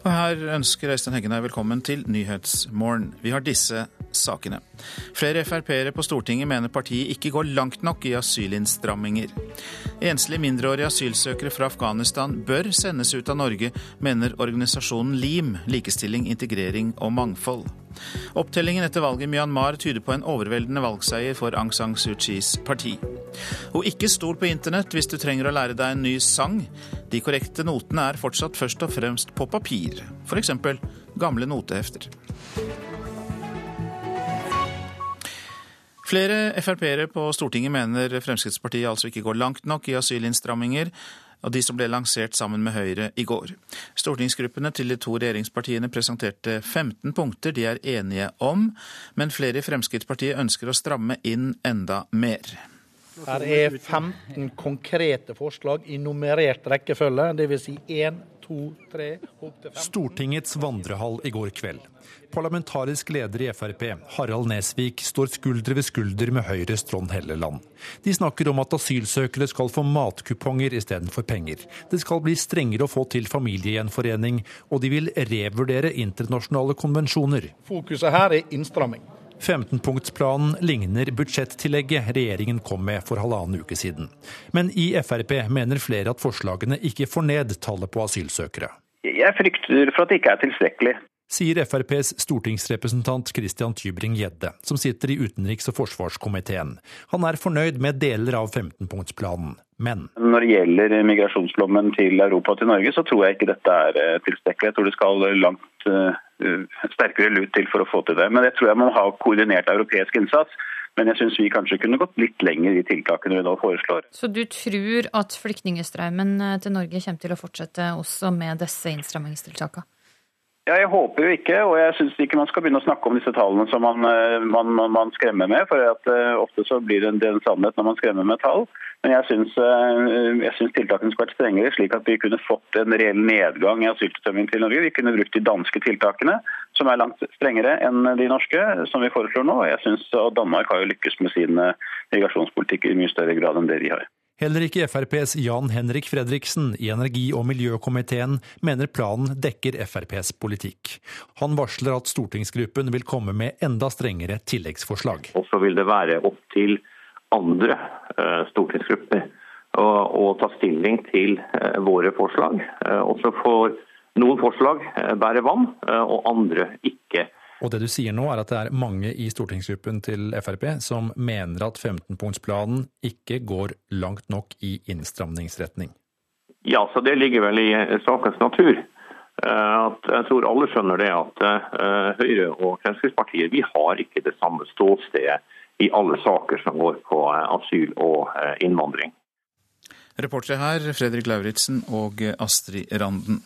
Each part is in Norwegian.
Og her ønsker Øystein Heggen velkommen til Nyhetsmorgen. Vi har disse sakene. Flere Frp-ere på Stortinget mener partiet ikke går langt nok i asylinnstramminger. Enslige mindreårige asylsøkere fra Afghanistan bør sendes ut av Norge, mener organisasjonen LIM, likestilling, integrering og mangfold. Opptellingen etter valget i Myanmar tyder på en overveldende valgseier for Aung San Suu Kyis parti. Og ikke stol på internett hvis du trenger å lære deg en ny sang. De korrekte notene er fortsatt først og fremst på papir, f.eks. gamle notehefter. Flere Frp-ere på Stortinget mener Fremskrittspartiet altså ikke går langt nok i asylinnstramminger av de som ble lansert sammen med Høyre i går. Stortingsgruppene til de to regjeringspartiene presenterte 15 punkter de er enige om, men flere i Fremskrittspartiet ønsker å stramme inn enda mer. Her er 15 konkrete forslag i nummerert rekkefølge, dvs. Si 1, 2, 3, opp til 15. Stortingets vandrehall i går kveld. Parlamentarisk leder i Frp, Harald Nesvik, står skulder ved skulder med Høyres Trond Helleland. De snakker om at asylsøkere skal få matkuponger istedenfor penger. Det skal bli strengere å få til familiegjenforening, og de vil revurdere internasjonale konvensjoner. Fokuset her er innstramming. 15-punktsplanen ligner budsjettillegget regjeringen kom med for halvannen uke siden. Men i Frp mener flere at forslagene ikke får ned tallet på asylsøkere. Jeg frykter for at det ikke er tilstrekkelig. Sier FrPs stortingsrepresentant Christian Tybring-Gjedde, som sitter i utenriks- og forsvarskomiteen. Han er fornøyd med deler av 15-punktsplanen, men Når det gjelder migrasjonsflommen til Europa og til Norge, så tror jeg ikke dette er eh, tilstrekkelig. Jeg tror det skal langt uh, sterkere lut til for å få til det. Men jeg tror jeg må ha koordinert europeisk innsats. Men jeg syns vi kanskje kunne gått litt lenger i tiltakene vi nå foreslår. Så du tror at flyktningstrømmen eh, til Norge kommer til å fortsette også med disse innstrammingstiltakene? Ja, Jeg håper jo ikke, og jeg syns ikke man skal begynne å snakke om disse tallene som man, man, man, man skremmer med. for at uh, Ofte så blir det en, del sannhet når man skremmer med tall. Men jeg syns, uh, tiltakene skulle vært strengere, slik at vi kunne fått en reell nedgang i asyltilstrømmingen til Norge. Vi kunne brukt de danske tiltakene, som er langt strengere enn de norske, som vi foreslår nå. Jeg synes, og Danmark har jo lykkes med sin migrasjonspolitikk i mye større grad enn det vi har. Heller ikke FrPs Jan Henrik Fredriksen i energi- og miljøkomiteen mener planen dekker FrPs politikk. Han varsler at stortingsgruppen vil komme med enda strengere tilleggsforslag. Og så vil det være opp til andre uh, stortingsgrupper å, å, ta stilling til uh, våre forslag. Også og så får noen forslag bære vann, og andre ikke. Og det du sier nå er at det er mange i stortingsgruppen til Frp som mener at 15-punktsplanen ikke går langt nok i innstramningsretning? Ja, så det ligger vel i sakens natur. At jeg tror alle skjønner det at Høyre og Fremskrittspartiet vi har ikke det samme ståstedet i alle saker som går på asyl og innvandring. Reportere her Fredrik Lauritzen og Astrid Randen.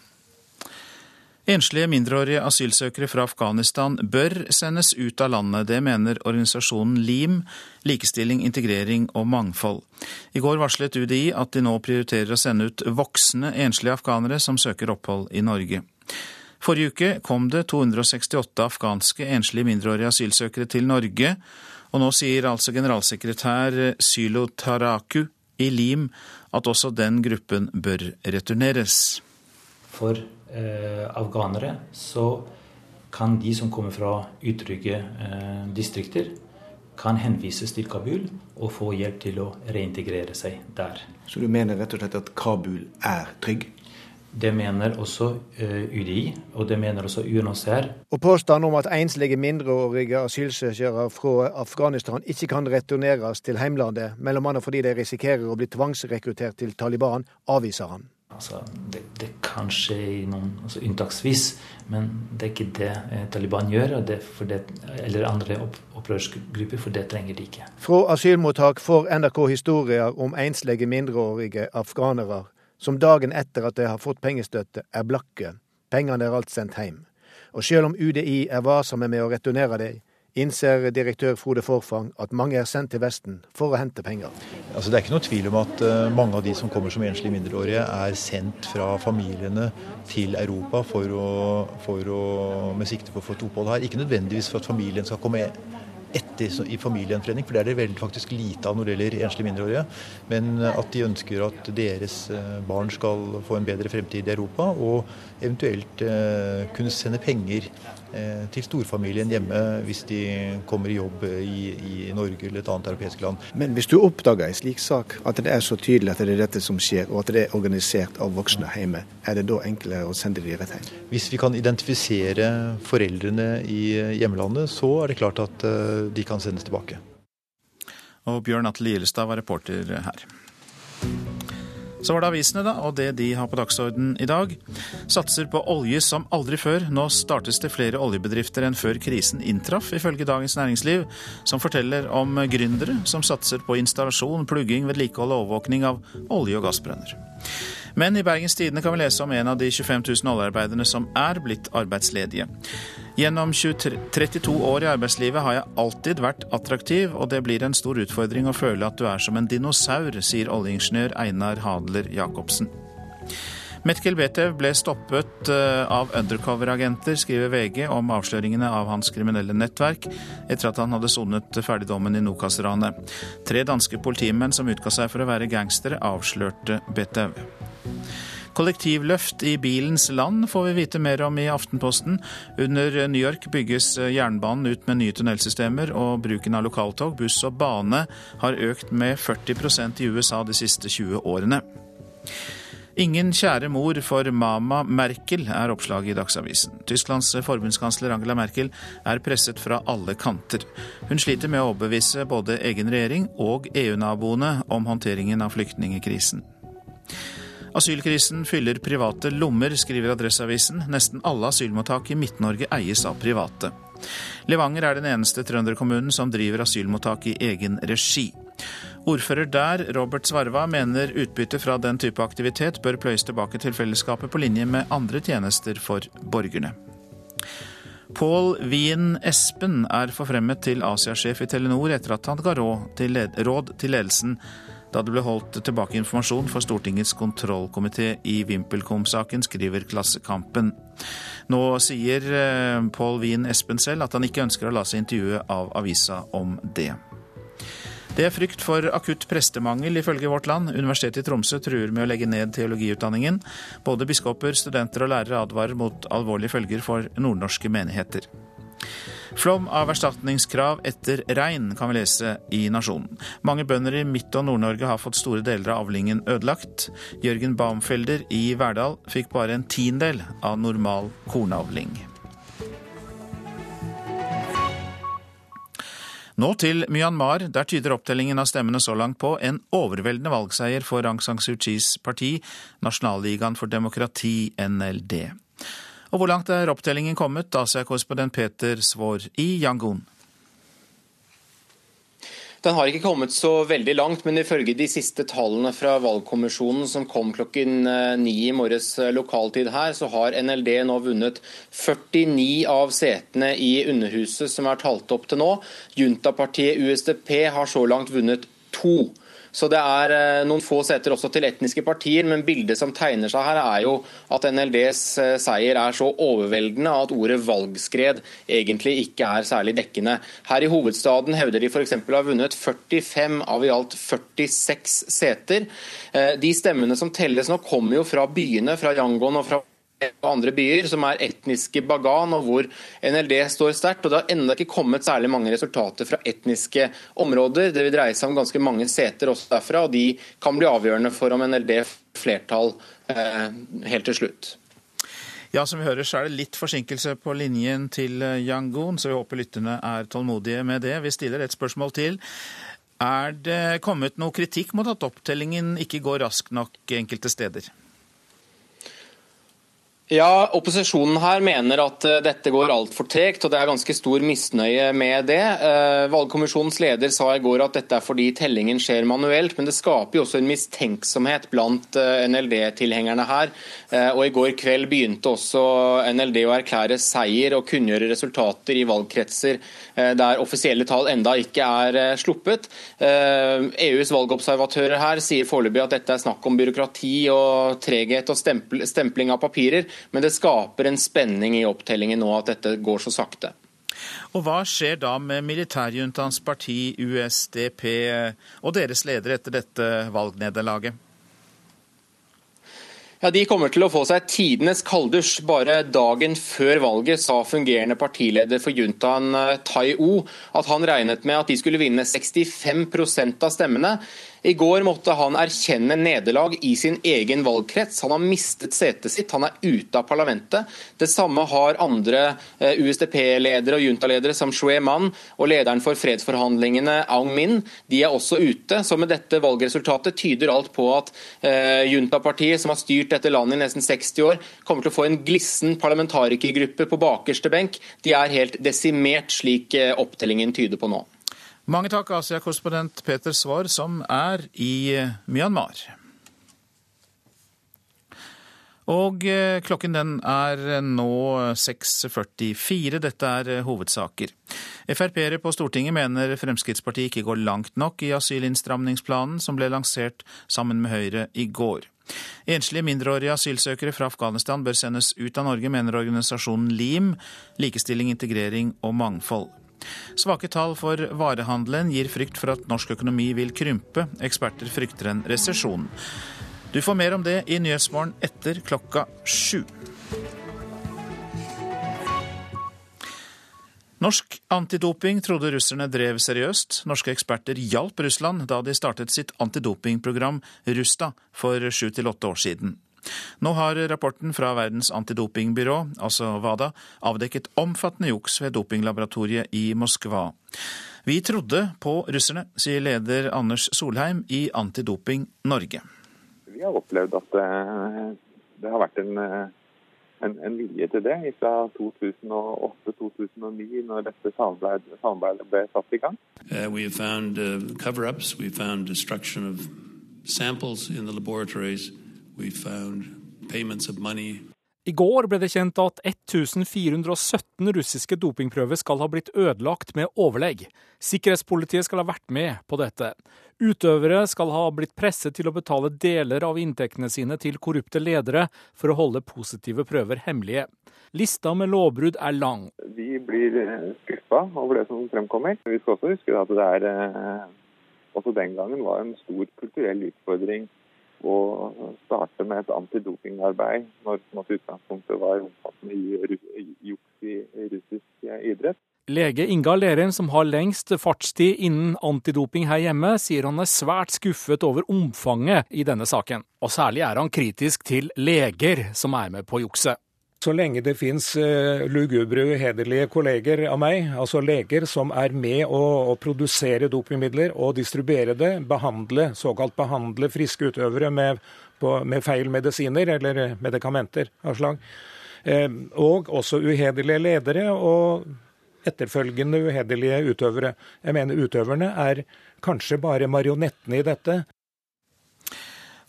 Enslige mindreårige asylsøkere fra Afghanistan bør sendes ut av landet. Det mener organisasjonen LIM, likestilling, integrering og mangfold. I går varslet UDI at de nå prioriterer å sende ut voksne enslige afghanere som søker opphold i Norge. Forrige uke kom det 268 afghanske enslige mindreårige asylsøkere til Norge, og nå sier altså generalsekretær Sylo Taraku i LIM at også den gruppen bør returneres. For eh, afghanere, så kan de som kommer fra utrygge eh, distrikter, kan henvises til Kabul og få hjelp til å reintegrere seg der. Så du mener rett og slett at Kabul er trygg? Det mener også eh, UDI, og det mener også UNHCR. Og påstanden om at enslige mindreårige asylsøkere fra Afghanistan ikke kan returneres til heimlandet, bl.a. fordi de risikerer å bli tvangsrekruttert til Taliban, avviser han. Altså, det, det, kan skje i noen altså, unntaksvis, men det er ikke det eh, Taliban gjør, det det, eller andre opp, opprørsgrupper, for det trenger de ikke. Fra asylmottak får NRK historier om enslige mindreårige afghanere som dagen etter at de har fått pengestøtte, er blakke. Pengene er alt sendt hjem. Og selv om UDI er varsomme med å returnere dem, innser direktør Frode Forfang at mange er sendt til Vesten for å hente penger. Altså, det er ikke noe tvil om at uh, mange av de som kommer som enslige mindreårige, er sendt fra familiene til Europa for å, for å, med sikte på å få et opphold her. Ikke nødvendigvis for at familien skal komme etter i familiegjenforening, for det er det veldig faktisk lite av når det gjelder enslige mindreårige. Men at de ønsker at deres barn skal få en bedre fremtid i Europa, og eventuelt kunne sende penger Eh, til storfamilien hjemme hvis de kommer i jobb i, i, Norge eller et annet europeisk land. Men hvis du oppdager en slik sak, at det er så tydelig at det er dette som skjer, og at det er organisert av voksne hjemme, er det da enklere å sende de rett hjem? Hvis vi kan identifisere foreldrene i hjemlandet, så er det klart at eh, de kan sendes tilbake. Og Bjørn Atle Gilestad var reporter her. Så var det avisene, da, og det de har på dagsorden i dag. Satser på olje som aldri før. Nå startes det flere oljebedrifter enn før krisen inntraff, ifølge Dagens Næringsliv, som forteller om gründere som satser på installasjon, plugging, vedlikehold og overvåkning av olje- og gassbrønner. Men i Bergens Tidende kan vi lese om en av de 25 000 oljearbeiderne som er blitt arbeidsledige. Gjennom 23, 32 år i arbeidslivet har jeg alltid vært attraktiv, og det blir en stor utfordring å føle at du er som en dinosaur, sier oljeingeniør Einar Hadler Jacobsen. Metkel Betev ble stoppet eh, av undercover-agenter, skriver VG om avsløringene av hans kriminelle nettverk etter at han hadde sonet ferdigdommen i Nokas-ranet. Tre danske politimenn som utga seg for å være gangstere, avslørte Betev. Kollektivløft i bilens land får vi vite mer om i Aftenposten. Under New York bygges jernbanen ut med nye tunnelsystemer, og bruken av lokaltog, buss og bane har økt med 40% i USA de siste 20 årene. Ingen kjære mor for Mama Merkel, er oppslaget i Dagsavisen. Tysklands forbundskansler Angela Merkel er presset fra alle kanter. Hun sliter med å overbevise både egen regjering og EU-naboene om håndteringen av flyktningekrisen. Asylkrisen fyller private lommer, skriver Adresseavisen. Nesten alle asylmottak i Midt-Norge eies av private. Levanger er den eneste trønderkommunen som driver asylmottak i egen regi. Ordfører der, Robert Svarva, mener utbyttet fra den type aktivitet bør pløyes tilbake til fellesskapet på linje med andre tjenester for borgerne. Pål Wien Espen er forfremmet til Asiasjef i Telenor etter at han ga råd til ledelsen da det ble holdt tilbake informasjon for Stortingets kontrollkomité i VimpelCom-saken, skriver Klassekampen. Nå sier Pål Paul Wien Espen selv at han ikke ønsker å la seg intervjue av avisa om det. Det er frykt for akutt prestemangel, ifølge Vårt Land. Universitetet i Tromsø truer med å legge ned teologiutdanningen. Både biskoper, studenter og lærere advarer mot alvorlige følger for nordnorske menigheter. Flom av erstatningskrav etter regn, kan vi lese i Nasjonen. Mange bønder i Midt- og Nord-Norge har fått store deler av avlingen ødelagt. Jørgen Baumfelder i Verdal fikk bare en tiendedel av normal kornavling. Nå til Myanmar. Der tyder opptellingen av stemmene så langt på en overveldende valgseier for Aung San Suu Kyis parti, Nasjonalligaen for demokrati, NLD. Og hvor langt er opptellingen kommet? Asia-korrespondent Peter Svaar i Yangon. Den har ikke kommet så veldig langt, men ifølge de siste tallene fra valgkommisjonen som kom klokken eh, ni i morges eh, lokaltid her, så har NLD nå vunnet 49 av setene i Underhuset som er talt opp til nå. Juntapartiet USDP har så langt vunnet to. Så det er eh, noen få seter også til etniske partier, men bildet som tegner seg her er jo at NLDs eh, seier er så overveldende at ordet valgskred egentlig ikke er særlig dekkende. Her i hovedstaden hevder de f.eks. å ha vunnet 45 av i alt 46 seter. Eh, de stemmene som telles nå, kommer jo fra byene, fra Yangon og fra og andre byer som er etniske bagan, og hvor NLD står sterkt. og Det har ennå ikke kommet særlig mange resultater fra etniske områder. Det vil dreie seg om ganske mange seter også derfra, og de kan bli avgjørende for om NLD flertall eh, helt til slutt. Ja, som vi hører så er det litt forsinkelse på linjen til eh, Yangon, så vi håper lytterne er tålmodige med det. Vi stiller et spørsmål til. Er det kommet noe kritikk mot at opptellingen ikke går raskt nok enkelte steder? Ja, Opposisjonen her mener at eh, dette går altfor tregt, og det er ganske stor misnøye med det. Eh, valgkommisjonens leder sa i går at dette er fordi tellingen skjer manuelt, men det skaper jo også en mistenksomhet blant eh, NLD-tilhengerne her. Og I går kveld begynte også NLD å erklære seier og kunngjøre resultater i valgkretser der offisielle tall enda ikke er sluppet. EUs e valgobservatører her sier foreløpig at dette er snakk om byråkrati og treghet og stempling av papirer men det skaper en spenning i opptellingen nå at dette går så sakte. Og hva skjer da med militærjuntaens parti USDP og deres leder etter dette valgnederlaget? Ja, De kommer til å få seg tidenes kalddusj. Bare dagen før valget sa fungerende partileder for juntaen eh, Tai O at han regnet med at de skulle vinne 65% av stemmene. I går måtte han erkjenne nederlag i sin egen valgkrets. Han har mistet setet sitt, han er ute av parlamentet. Det samme har andre eh, USDP-ledere og juntaledere som Shue Man og lederen for fredsforhandlingene Aung Min. De er også ute. Så med dette valgresultatet tyder alt på at eh, juntapartiet, som har styrt dette landet i nesten 60 år, kommer til å få en glissen parlamentarikergruppe på bakerste benk. De er helt desimert, slik eh, opptellingen tyder på nå. Mange takk, Asia-korrespondent Peter Svaar, som er i eh, Myanmar. Og eh, klokken den er nå 6.44. Dette er eh, hovedsaker. Frp-ere på Stortinget mener Fremskrittspartiet ikke går langt nok i asylinnstramningsplanen som ble lansert sammen med Høyre i går. Enslige mindreårige asylsøkere fra Afghanistan bør sendes ut av Norge, mener organisasjonen LIM, likestilling, integrering og mangfold. Svake tall for varehandelen gir frykt for at norsk økonomi vil krympe. Eksperter frykter en resesjon. Du får mer om det i Nyhetsmorgen etter klokka sju. Norsk antidoping trodde russerne drev seriøst. Norske eksperter hjalp Russland da de startet sitt antidopingprogram Rusta for sju til åtte år siden. Nå har rapporten fra Verdens antidopingbyrå, altså WADA, avdekket omfattende juks ved dopinglaboratoriet i Moskva. Vi trodde på russerne, sier leder Anders Solheim i Antidoping Norge. Vi har opplevd at det, det har vært en, en, en, vilje til det fra 2008-2009, når dette samarbeidet, samarbeidet, ble satt i gang. Uh, we have found uh, I går ble det kjent at 1417 russiske dopingprøver skal ha blitt ødelagt med overlegg. Sikkerhetspolitiet skal ha vært med på dette. Utøvere skal ha blitt presset til å betale deler av inntektene sine til korrupte ledere for å holde positive prøver hemmelige. Lista med lovbrudd er lang. Vi blir eh, skuffa over det som fremkommer. Vi skal også huske at det er, eh, også den gangen var en stor kulturell utfordring å starte med et antidopingarbeid når utgangspunktet var omfattende juks i russisk idrett. Lege Inga Lerheim, som har lengst fartstid innen antidoping her hjemme, sier han er svært skuffet over omfanget i denne saken. Og særlig er han kritisk til leger som er med på jukset. Så lenge det fins uh, lugubre, uhederlige kolleger av meg, altså leger som er med å, å, produsere dopingmidler og distribuere det, behandle, såkalt behandle friske utøvere med, på, med feil medisiner eller medikamenter av slag, eh, og også uhederlige ledere og etterfølgende uhederlige utøvere. Jeg mener utøverne er kanskje bare marionettene i dette.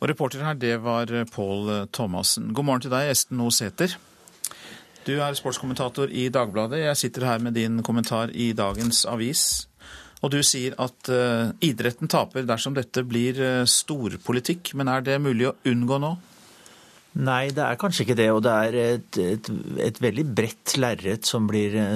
Og Reporter her, det var Pål Thomassen. God morgen til deg, Esten O. Du er sportskommentator i Dagbladet. Jeg sitter her med din kommentar i dagens avis. Og du sier at uh, idretten taper dersom dette blir uh, storpolitikk. Men er det mulig å unngå nå? Nei, det er kanskje ikke det. Og det er et, et, et veldig bredt lerret som,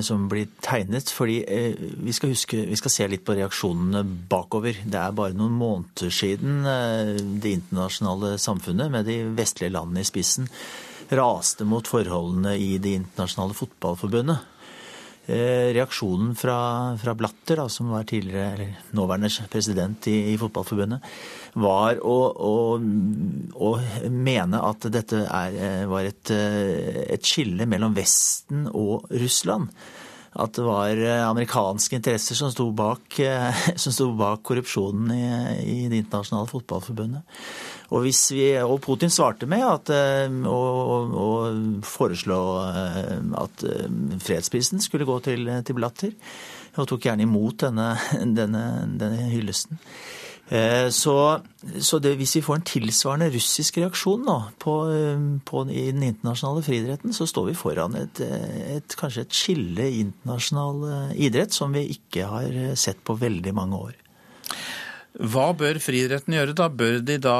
som, blir tegnet. Fordi eh, vi skal huske, vi skal se litt på reaksjonene bakover. Det er bare noen måneder siden eh, det internasjonale samfunnet, med de vestlige landene i spissen, raste mot forholdene i Det internasjonale fotballforbundet. Eh, reaksjonen fra, fra Blatter, da, som var tidligere, eller nåværende president i, i Fotballforbundet, var å, å, å, mene at dette er, eh, var et, eh, et skille mellom Vesten og Russland at det var amerikanske interesser som sto bak, som sto bak korrupsjonen i, i, Det internasjonale fotballforbundet. Og, vi, og Putin svarte med at, eh, å, å foreslå eh, at eh, fredsprisen skulle gå til, til Blatter. Og tok gjerne imot denne, denne, denne hyllesten. Så, så det, hvis vi får en tilsvarende russisk reaksjon nå på, på, i den internasjonale friidretten, så står vi foran et, et, kanskje et skille i internasjonal idrett som vi ikke har sett på veldig mange år. Hva bør friidretten gjøre da? Bør de da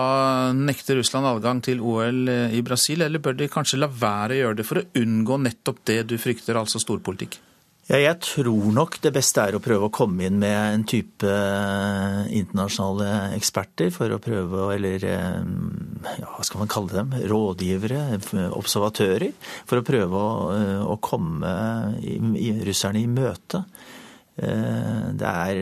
nekte Russland adgang til OL i Brasil, eller bør de kanskje la være å gjøre det for å unngå nettopp det du frykter, altså storpolitikk? Ja, jeg tror nok det beste er å prøve å komme inn med en type eh, internasjonale eksperter for å prøve å Eller eh, ja, hva skal man kalle dem? Rådgivere, observatører. For å prøve å, eh, å komme i, i, russerne i møte. Det er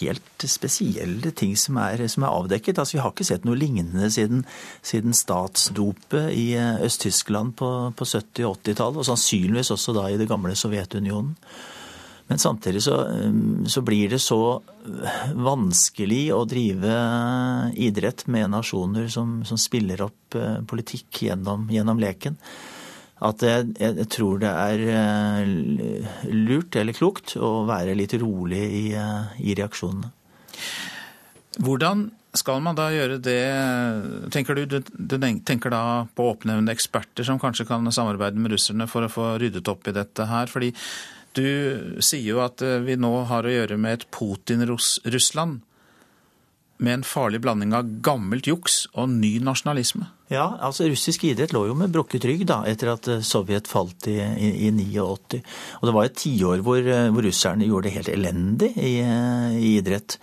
helt spesielle ting som er, som er avdekket. Altså, vi har ikke sett noe lignende siden, siden statsdopet i Øst-Tyskland på, på 70- og 80-tallet, og sannsynligvis også da i det gamle Sovjetunionen. Men samtidig så, så, blir det så vanskelig å drive idrett med nasjoner som, som spiller opp eh, politikk gjennom, gjennom leken at jeg, jeg, tror det er eh, lurt eller klokt å være litt rolig i, eh, i reaksjonene. Hvordan skal man da gjøre det Tenker du, du tenker da på å oppnevne eksperter som kanskje kan samarbeide med russerne for å få ryddet opp i dette her? Fordi du sier jo at eh, vi nå har å gjøre med et Putin-Russland med en farlig blanding av gammelt juks og ny nasjonalisme? Ja, altså russisk idrett lå jo med brukket rygg da, etter at eh, Sovjet falt i, i, i 89. Og det var et tiår hvor, eh, hvor russerne gjorde det helt elendig i, eh, i, idrett.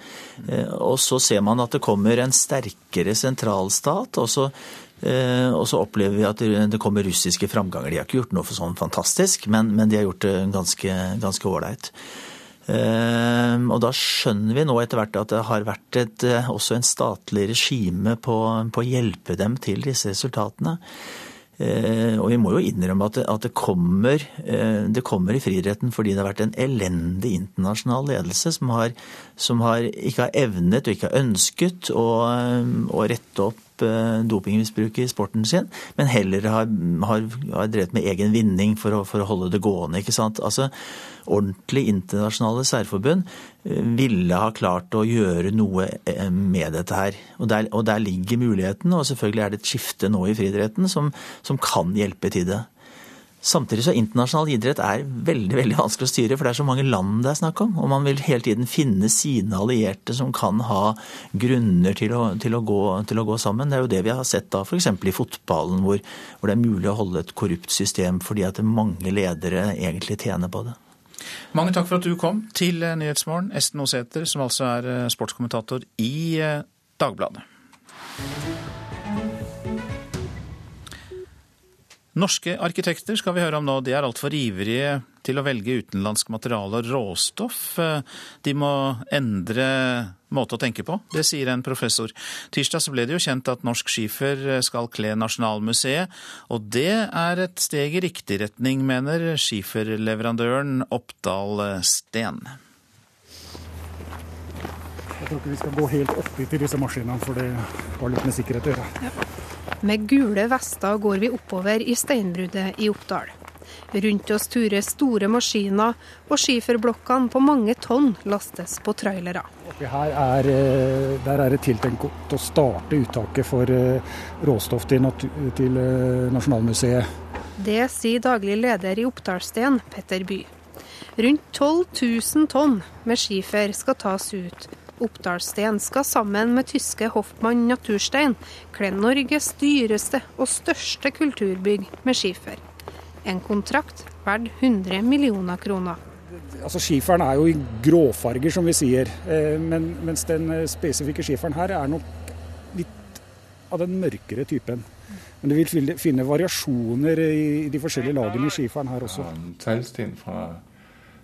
Og så ser man at det kommer en sterkere sentralstat, og så, og så opplever vi at det kommer russiske framganger. De har ikke gjort noe for sånn fantastisk, men, men de har gjort det ganske ålreit. Ehm, og da skjønner vi nå etter hvert at det har vært et, eh, også en statlig regime på, på, å hjelpe dem til disse resultatene. Ehm, og vi må jo innrømme at det, at det, kommer, eh, det kommer, i friidretten fordi det har vært en elendig internasjonal ledelse som, har, som har, ikke har evnet og ikke har ønsket å, å rette opp Eh, dopingmisbruk i sporten sin, men heller har, har, har drevet med egen vinning for å, for å, holde det gående. ikke sant? Altså, Ordentlig internasjonale særforbund eh, ville ha klart å gjøre noe eh, med dette her. Og der, og der ligger muligheten, og selvfølgelig er det et skifte nå i friidretten som, som kan hjelpe til det. Samtidig så internasjonal idrett er veldig veldig vanskelig å styre, for det er så mange land det er snakk om. Og man vil hele tiden finne sine allierte som kan ha grunner til å, til å, gå, til å gå, sammen. Det er jo det vi har sett da f.eks. i fotballen, hvor, hvor, det er mulig å holde et korrupt system fordi at mange ledere egentlig tjener på det. Mange takk for at du kom til Nyhetsmorgen, Esten Osæter, som altså er eh, sportskommentator i eh, Dagbladet. Norske arkitekter skal vi høre om nå. De er altfor ivrige til å velge utenlandsk materiale og råstoff. De må endre måte å tenke på, det sier en professor. Tirsdag ble det jo kjent at norsk skifer skal kle Nasjonalmuseet, og det er et steg i riktig retning, mener skiferleverandøren Oppdal Sten. Jeg tror ikke vi skal gå helt oppi til disse maskinene, for det har litt med sikkerhet å gjøre. Ja. Med gule vester går vi oppover i steinbruddet i Oppdal. Rundt oss turer store maskiner, og skiferblokkene på mange tonn lastes på trailere. Her er, eh, der er det tiltenkt å starte uttaket for eh, råstoff til, til eh, Nasjonalmuseet. Det sier daglig leder i Oppdalsten, Petter By. Rundt 12 000 tonn med skifer skal tas ut Oppdalsten skal sammen med tyske Hoffmann Naturstein kle Norges dyreste og største kulturbygg med skifer. En kontrakt verdt 100 millioner kroner. Altså Skiferen er jo i gråfarger, som vi sier. Eh, men, mens den eh, spesifikke skiferen her er nok litt av den mørkere typen. Men du vil finne variasjoner i de forskjellige lagene i skiferen her også. Teglsten fra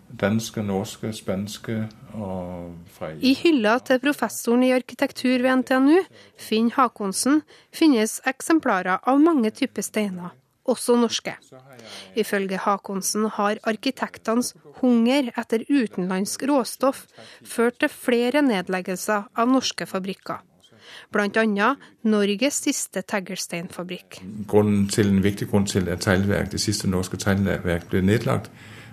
danske, norske, spanske og fra I hylla til professoren i arkitektur ved NTNU, Finn Hakonsen, finnes eksemplarer av mange typer steiner, også norske. Ifølge Hakonsen har arkitektenes hunger etter utenlandsk råstoff ført til flere nedleggelser av norske fabrikker. Bl.a. Norges siste teglsteinfabrikk. Grunnen til, en viktig grunn til at teglverk, det siste norske teglverk ble nedlagt,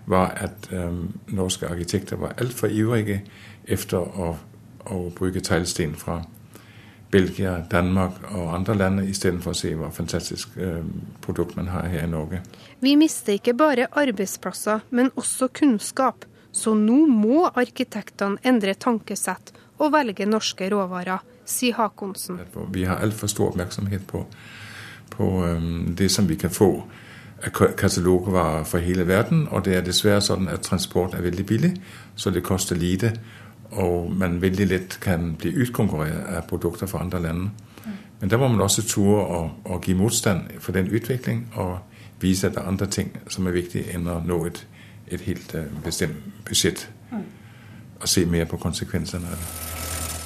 var at øh, norske arkitekter var altfor ivrige efter å, å bruke teglsten fra Belgia, Danmark og andre land, istedenfor å se hva fantastisk øh, produkt man har her i Norge. Vi mister ikke bare arbeidsplasser, men også kunnskap. Så nå må arkitektene endre tankesett og velge norske råvarer, sier Hakonsen. Vi har altfor stor oppmerksomhet på, på øh, det som vi kan få katalogvarer for hele verden. Og det er dessverre sånn at transport er veldig billig, så det koster lite. Og man veldig lett kan bli utkonkurrert av produkter fra andre land. Men da må man også tore å, å gi motstand for den utvikling og vise at det er andre ting som er viktig enn å nå et, et helt uh, bestemt budsjett. Og se mer på konsekvensene av det.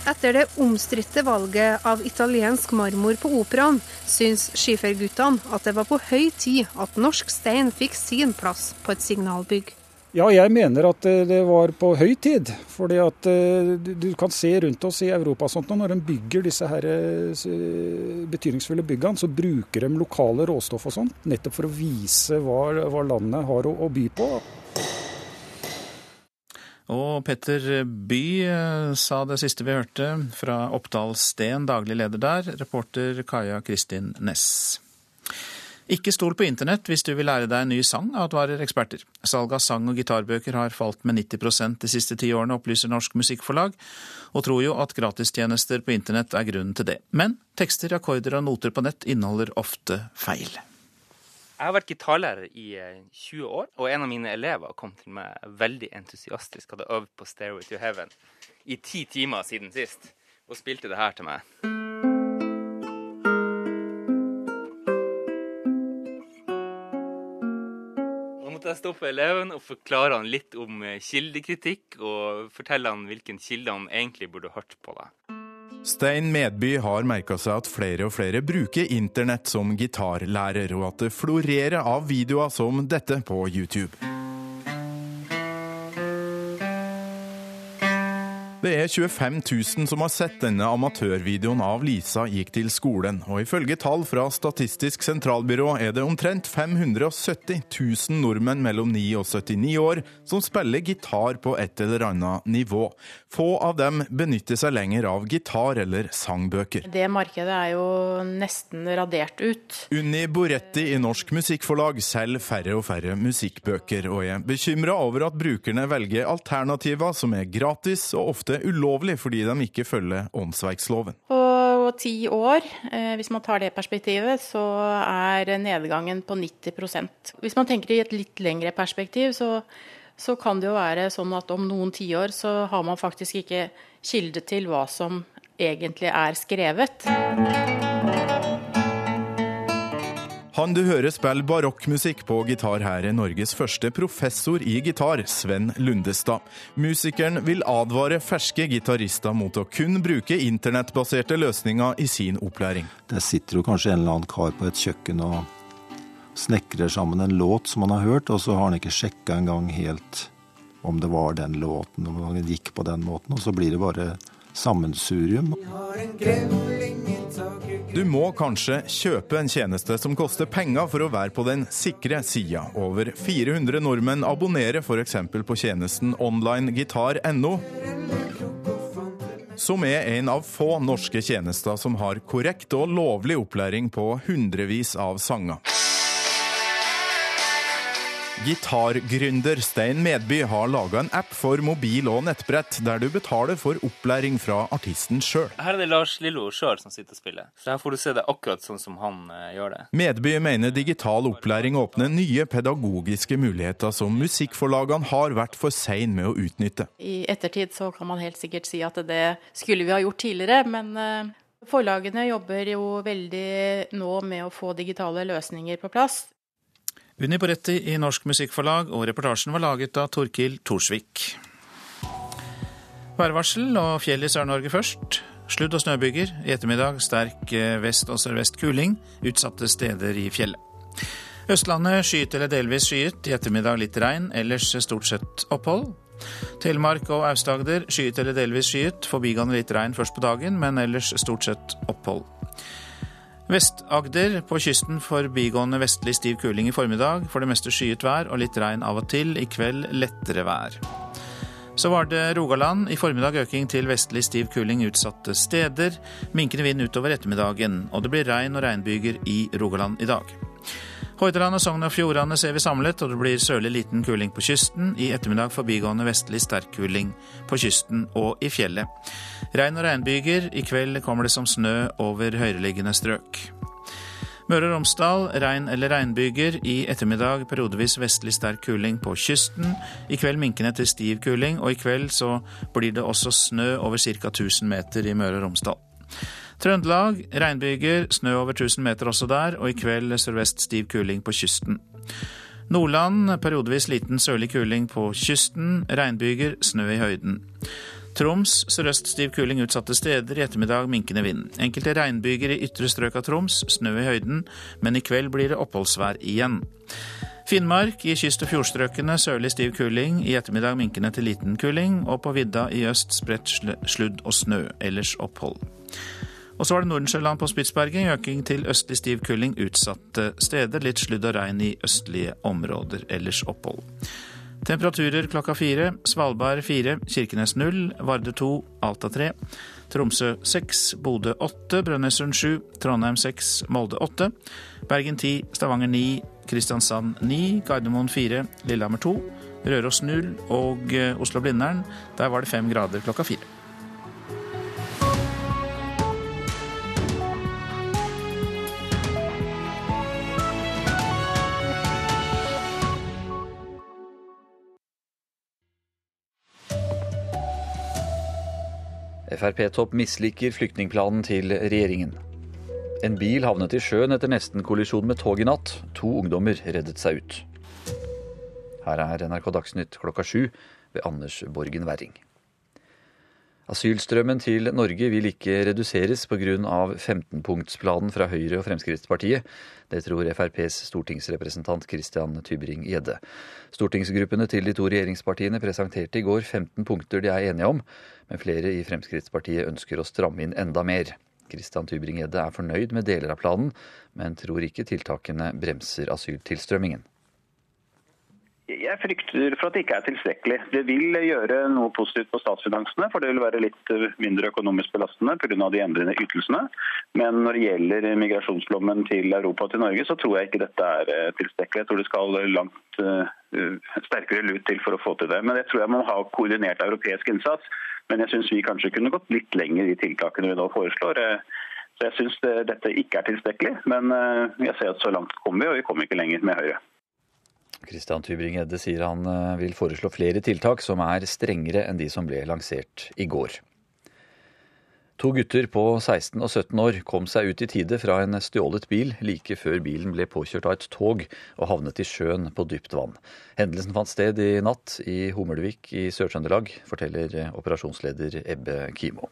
Etter det omstridte valget av italiensk marmor på Operaen, syns skiferguttene at det var på høy tid at norsk stein fikk sin plass på et signalbygg. Ja, jeg mener at det var på høy tid. fordi at eh, du kan se rundt oss i Europa sånt, når de bygger disse her eh, betydningsfulle byggene, så bruker de lokale råstoff og sånt, nettopp for å vise hva, landet har å by på. Og Petter By eh, sa det siste vi hørte fra Oppdal Sten, daglig leder der. Reporter Kaja Kristin Næss. Ikke stol på internett hvis du vil lære deg en ny sang, advarer eksperter. Salg av sang- og gitarbøker har falt med 90% de siste ti årene, opplyser Norsk Musikkforlag, og tror jo at gratistjenester på internett er grunnen til det. Men tekster, akkorder og noter på nett inneholder ofte feil. Jeg har vært gitarlærer i 20 eh, år, og en av mine elever kom til meg veldig entusiastisk, hadde øvd på 'Stairway to Heaven' i ti timer siden sist, og spilte det her til meg. Nå måtte jeg stoppe eleven og forklare han litt om eh, kildekritikk, og fortelle han hvilken kilde han egentlig burde hørt på. da. Stein Medby har merka seg at flere og flere bruker internett som gitarlærer, og at det florerer av videoer som dette på YouTube. Det er 25 000 som har sett denne amatørvideoen av Lisa gikk til skolen, og ifølge tall fra Statistisk sentralbyrå er det omtrent 570 000 nordmenn mellom 9 og 79 år som spiller gitar på et eller annet nivå. Få av dem benytter seg lenger av gitar eller sangbøker. Det markedet er jo nesten radert ut. Unni Boretti i Norsk Musikkforlag selger færre og færre musikkbøker, og er bekymra over at brukerne velger alternativer som er gratis og ofte ofte ulovlig fordi de ikke følger åndsverksloven. På ti år, eh, hvis man tar det perspektivet, så er nedgangen på 90% Hvis man tenker i et litt lengre perspektiv, så, så kan det jo være sånn at om noen tiår så har man faktisk ikke kilde til hva som egentlig er skrevet. Han du hører spille barokkmusikk på gitar her, er Norges første professor i gitar, Sven Lundestad. Musikeren vil advare ferske gitarister mot å kun bruke internettbaserte løsninger i sin opplæring. Det sitter jo kanskje en eller annen kar på et kjøkken og snekrer sammen en låt som han har hørt, og så har han ikke sjekka engang helt om det var den låten, om han gikk på den måten, og så blir det bare sammensurium. Du må kanskje kjøpe en tjeneste som koster penger for å være på den sikre sida. Over 400 nordmenn abonnerer f.eks. på tjenesten onlinegitar.no, som er en av få norske tjenester som har korrekt og lovlig opplæring på hundrevis av sanger. Gitargründer Stein Medby har laga en app for mobil og nettbrett, der du betaler for opplæring fra artisten sjøl. Her er det Lars Lillo sjøl som sitter og spiller, så her får du se det akkurat sånn som han uh, gjør det. Medby mener digital opplæring åpner nye pedagogiske muligheter som musikkforlagene har vært for sein med å utnytte. I ettertid så kan man helt sikkert si at det skulle vi ha gjort tidligere, men uh... Forlagene jobber jo veldig nå med å få digitale løsninger på plass. Unni Boretti i Norsk Musikkforlag, og reportasjen var laget av Torkil Thorsvik. Værvarsel og fjell i Sør-Norge først. Sludd- og snøbyger. I ettermiddag sterk eh, vest- og sørvest kuling. Utsatte steder i fjellet. Østlandet skyet eller delvis skyet. I ettermiddag litt regn, ellers stort sett opphold. Telemark og Aust-Agder skyet eller delvis skyet. Forbigående litt regn først på dagen, men ellers stort sett opphold. Vest-Agder på kysten forbigående vestlig stiv kuling i formiddag. For det meste skyet vær og litt regn av og til. I kveld lettere vær. Så var det Rogaland. I formiddag øking til vestlig stiv kuling utsatte steder. Minkende vind utover ettermiddagen. Og det blir regn og regnbyger i Rogaland i dag. Hordaland og Sogn og Fjordane ser vi samlet, og det blir sørlig liten kuling på kysten. I ettermiddag forbigående vestlig sterk kuling på kysten og i fjellet. Regn og regnbyger. I kveld kommer det som snø over høyereliggende strøk. Møre og Romsdal regn eller regnbyger. I ettermiddag periodevis vestlig sterk kuling på kysten. I kveld minkende til stiv kuling, og i kveld så blir det også snø over ca. 1000 meter i Møre og Romsdal. Trøndelag regnbyger, snø over 1000 meter også der, og i kveld sørvest stiv kuling på kysten. Nordland periodevis liten sørlig kuling på kysten, regnbyger, snø i høyden. Troms sørøst stiv kuling utsatte steder, i ettermiddag minkende vind. Enkelte regnbyger i ytre strøk av Troms, snø i høyden, men i kveld blir det oppholdsvær igjen. Finnmark i kyst- og fjordstrøkene sørlig stiv kuling, i ettermiddag minkende til liten kuling, og på vidda i øst spredt sludd og snø, ellers opphold. Og så var det Nordensjøland på Spitsbergen, øking til østlig stiv kuling utsatte steder. Litt sludd og regn i østlige områder, ellers opphold. Temperaturer klokka fire. Svalbard fire, Kirkenes null, Varde to, Alta tre. Tromsø seks, Bodø åtte, Brønnøysund sju, Trondheim seks, Molde åtte. Bergen ti, Stavanger ni, Kristiansand ni, Gardermoen fire, Lillehammer to. Røros null og eh, Oslo-Blindern, der var det fem grader klokka fire. Frp-topp misliker flyktningplanen til regjeringen. En bil havnet i sjøen etter nesten-kollisjon med tog i natt. To ungdommer reddet seg ut. Her er NRK Dagsnytt klokka sju ved Anders Borgen Werring. Asylstrømmen til Norge vil ikke reduseres pga. 15-punktsplanen fra Høyre og Fremskrittspartiet. Det tror FrPs stortingsrepresentant Christian Tybring-Gjedde. Stortingsgruppene til de to regjeringspartiene presenterte i går 15 punkter de er enige om, men flere i Fremskrittspartiet ønsker å stramme inn enda mer. Christian Tybring-Gjedde er fornøyd med deler av planen, men tror ikke tiltakene bremser asyltilstrømmingen. Jeg frykter for at det ikke er tilstrekkelig. Det vil gjøre noe positivt på statsfinansene, for det vil være litt eh, mindre økonomisk belastende pga. de endrede ytelsene. Men når det gjelder migrasjonsflommen til Europa og til Norge, så tror jeg ikke dette er eh, tilstrekkelig. Jeg tror det skal langt uh, sterkere lut til for å få til det. Men jeg tror jeg må ha koordinert europeisk innsats. Men jeg syns vi kanskje kunne gått litt lenger i tiltakene vi nå foreslår. Så jeg syns dette ikke er tilstrekkelig. Men jeg ser at så langt kommer vi, og vi kommer ikke lenger med Høyre. Kristian Tybring-Edde sier han eh, vil foreslå flere tiltak som er strengere enn de som ble lansert i går. To gutter på 16 og 17 år kom seg ut i tide fra en stjålet bil like før bilen ble påkjørt av et tog og havnet i sjøen på dypt vann. Hendelsen fant sted i natt i Hummelvik i Sør-Trøndelag, forteller operasjonsleder Ebbe Kimo.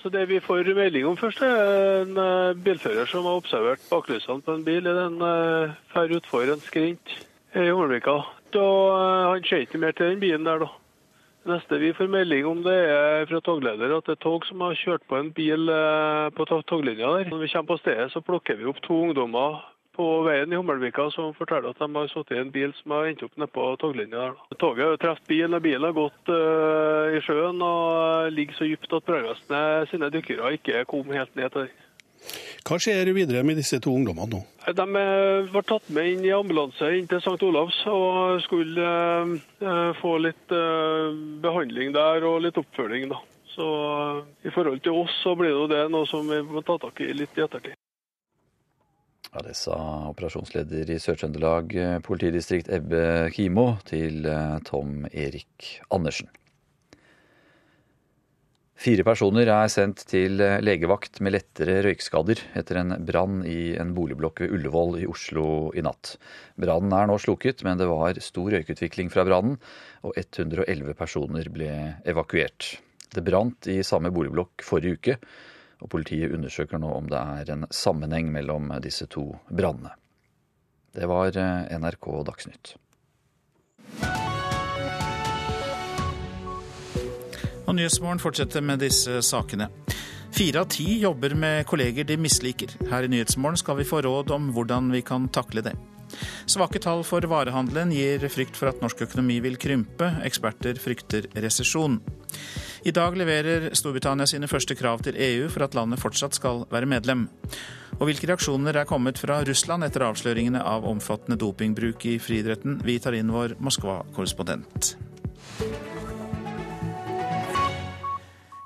Så Det vi får melding om først, er en eh, bilfører som har observert baklysene på en bil den eh, fer utfor en skrint i Holmvika. Eh, han ser ikke mer til den bilen der, da. Neste vi får melding om, det er fra togleder at det er tog som har kjørt på en bil på toglinja der. Når vi kommer på stedet, så plukker vi opp to ungdommer på veien i Hummelvika som forteller at de har sittet i en bil som har endt opp nedpå toglinja der. Toget har jo truffet bilen, og bilen har gått uh, i sjøen og ligger så dypt at brannvesenet sine dykkere ikke kom helt ned til den. Hva skjer videre med disse to ungdommene nå? De ble tatt med inn i ambulanse inn til St. Olavs og skulle uh, få litt behandling der og litt oppfølging. da. Så I forhold til oss så blir det noe som vi må ta tak i litt i ettertid. Ja, Det sa operasjonsleder i Sør-Trøndelag eh, politidistrikt Ebbe Kimo til eh, Tom Erik Andersen. Fire personer er sendt til eh, legevakt med lettere røykskader etter en brann i en boligblokk ved Ullevål i Oslo i natt. Brannen er nå slukket, men det var stor røykutvikling fra brannen, og 111 personer ble evakuert. Det brant i samme boligblokk forrige uke og politiet undersøker nå om det er en sammenheng mellom disse to brannene. Det var eh, NRK Dagsnytt. Og Nyhetsmorgen fortsetter med disse sakene. Fire av ti jobber med kolleger de misliker. Her i Nyhetsmorgen skal vi få råd om hvordan vi kan takle det. Svake tall for varehandelen gir frykt for at norsk økonomi vil krympe. Eksperter frykter resesjon. I dag leverer Storbritannia sine første krav til EU for at landet fortsatt skal være medlem. Og hvilke reaksjoner er kommet fra Russland etter avsløringene av omfattende dopingbruk i friidretten? Vi tar inn vår Moskva-korrespondent.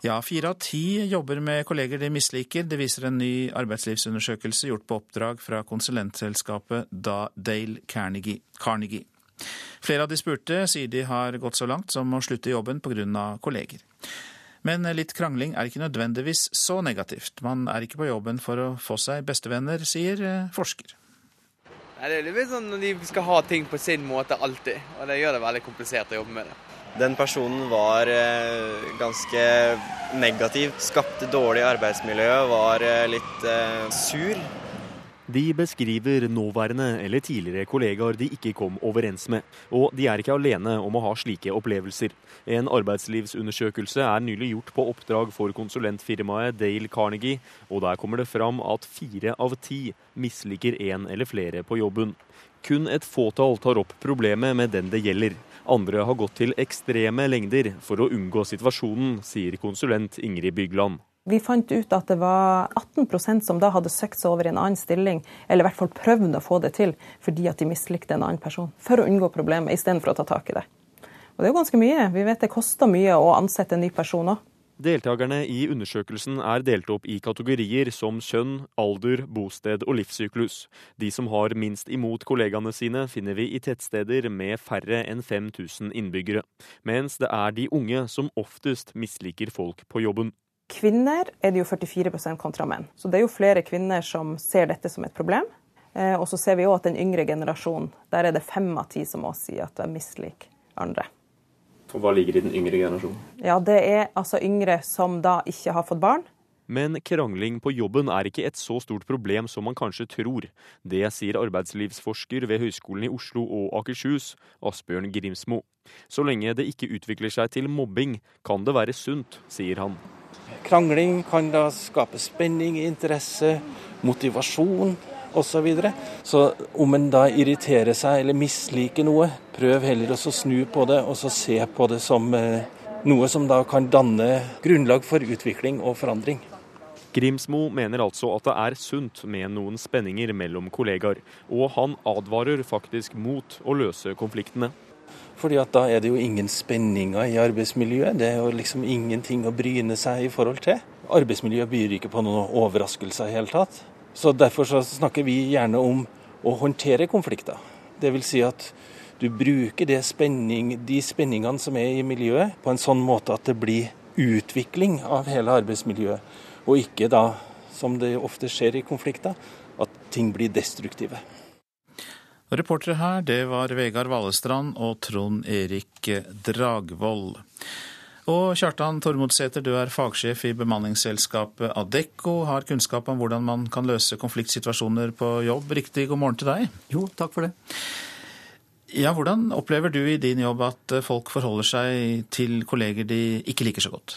Ja, fire av ti jobber med kolleger de misliker. Det viser en ny arbeidslivsundersøkelse gjort på oppdrag fra konsulentselskapet Dale Carnegie. Flere av de spurte sier de har gått så langt som å slutte jobben pga. kolleger. Men litt krangling er ikke nødvendigvis så negativt. Man er ikke på jobben for å få seg bestevenner, sier eh, forsker. Det er litt sånn når de skal ha ting på sin måte alltid, og det gjør det veldig komplisert å jobbe med det. Den personen var eh, ganske negativ, skapte dårlig arbeidsmiljø, var eh, litt sur. De beskriver nåværende eller tidligere kollegaer de ikke kom overens med. Og de er ikke alene om å ha slike opplevelser. En arbeidslivsundersøkelse er nylig gjort på oppdrag for konsulentfirmaet Dale Carnegie, og der kommer det fram at fire av ti misliker en eller flere på jobben. Kun et fåtall tar opp problemet med den det gjelder. Andre har gått til ekstreme lengder for å unngå situasjonen, sier konsulent Ingrid Bygland. Vi fant ut at det var 18% som da hadde søkt seg over i en annen stilling, eller i hvert fall prøvd å få det til fordi at de mislikte en annen person, for å unngå problemet istedenfor å ta tak i det. Og Det er jo ganske mye. Vi vet det koster mye å ansette en ny person òg. Deltakerne i undersøkelsen er delt opp i kategorier som kjønn, alder, bosted og livssyklus. De som har minst imot kollegaene sine, finner vi i tettsteder med færre enn 5000 innbyggere. Mens det er de unge som oftest misliker folk på jobben. Kvinner er det jo 44% kontra menn. Så det er jo flere kvinner som ser dette som et problem. Eh, og så ser vi òg at den yngre generasjonen, der er det fem av ti som også sier at de misliker andre. Og Hva ligger i den yngre generasjonen? Ja, Det er altså yngre som da ikke har fått barn. Men krangling på jobben er ikke et så stort problem som man kanskje tror. Det sier arbeidslivsforsker ved Høgskolen i Oslo og Akershus, Asbjørn Grimsmo. Så lenge det ikke utvikler seg til mobbing, kan det være sunt, sier han. Krangling kan da skape spenning, interesse, motivasjon osv. Så, videre. så om en da irriterer seg eller misliker noe, prøv heller å snu på det og så se på det som eh, noe som da kan danne grunnlag for utvikling og forandring. Grimsmo mener altså at det er sunt med noen spenninger mellom kollegaer, og han advarer faktisk mot å løse konfliktene. Fordi at da er det jo ingen spenninger i arbeidsmiljøet. Det er jo liksom ingenting å bryne seg i forhold til. Arbeidsmiljøet byr ikke på noen overraskelser i hele tatt. Så Derfor så snakker vi gjerne om å håndtere konflikter. Dvs. Si at du bruker spenning, de spenningene som er i miljøet, på en sånn måte at det blir utvikling av hele arbeidsmiljøet. Og ikke da, som det ofte skjer i konflikter, at ting blir destruktive. Reportere her, det var Vegard Valestrand og Trond Erik Dragvoll. Og Kjartan Tormodsæter, du er fagsjef i bemanningsselskapet Adecco. Har kunnskap om hvordan man kan løse konfliktsituasjoner på jobb. Riktig god morgen til deg. Jo, takk for det. Ja, Hvordan opplever du i din jobb at folk forholder seg til kolleger de ikke liker så godt?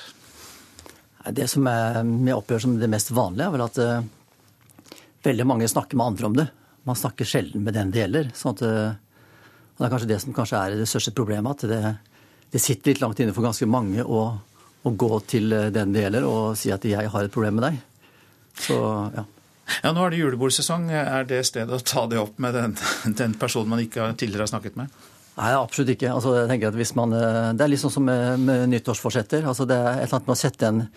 Det som vi opplever som det mest vanlige, er vel at uh, veldig mange snakker med andre om det man snakker sjelden med den det gjelder. Sånn at, eh, det er kanskje det som kanskje er det største problemet. At det, det sitter litt langt inne for ganske mange å, å, gå til eh, den det gjelder og si at 'jeg har et problem med deg'. Så, ja. Ja, Nå er det julebordsesong. Er det stedet å ta det opp med den, den personen man ikke tidligere har snakket med? Nei, absolutt ikke. Altså, jeg tenker at hvis man, eh, Det er litt sånn som med, med nyttårsforsetter. Altså, det er et eller annet med å sette en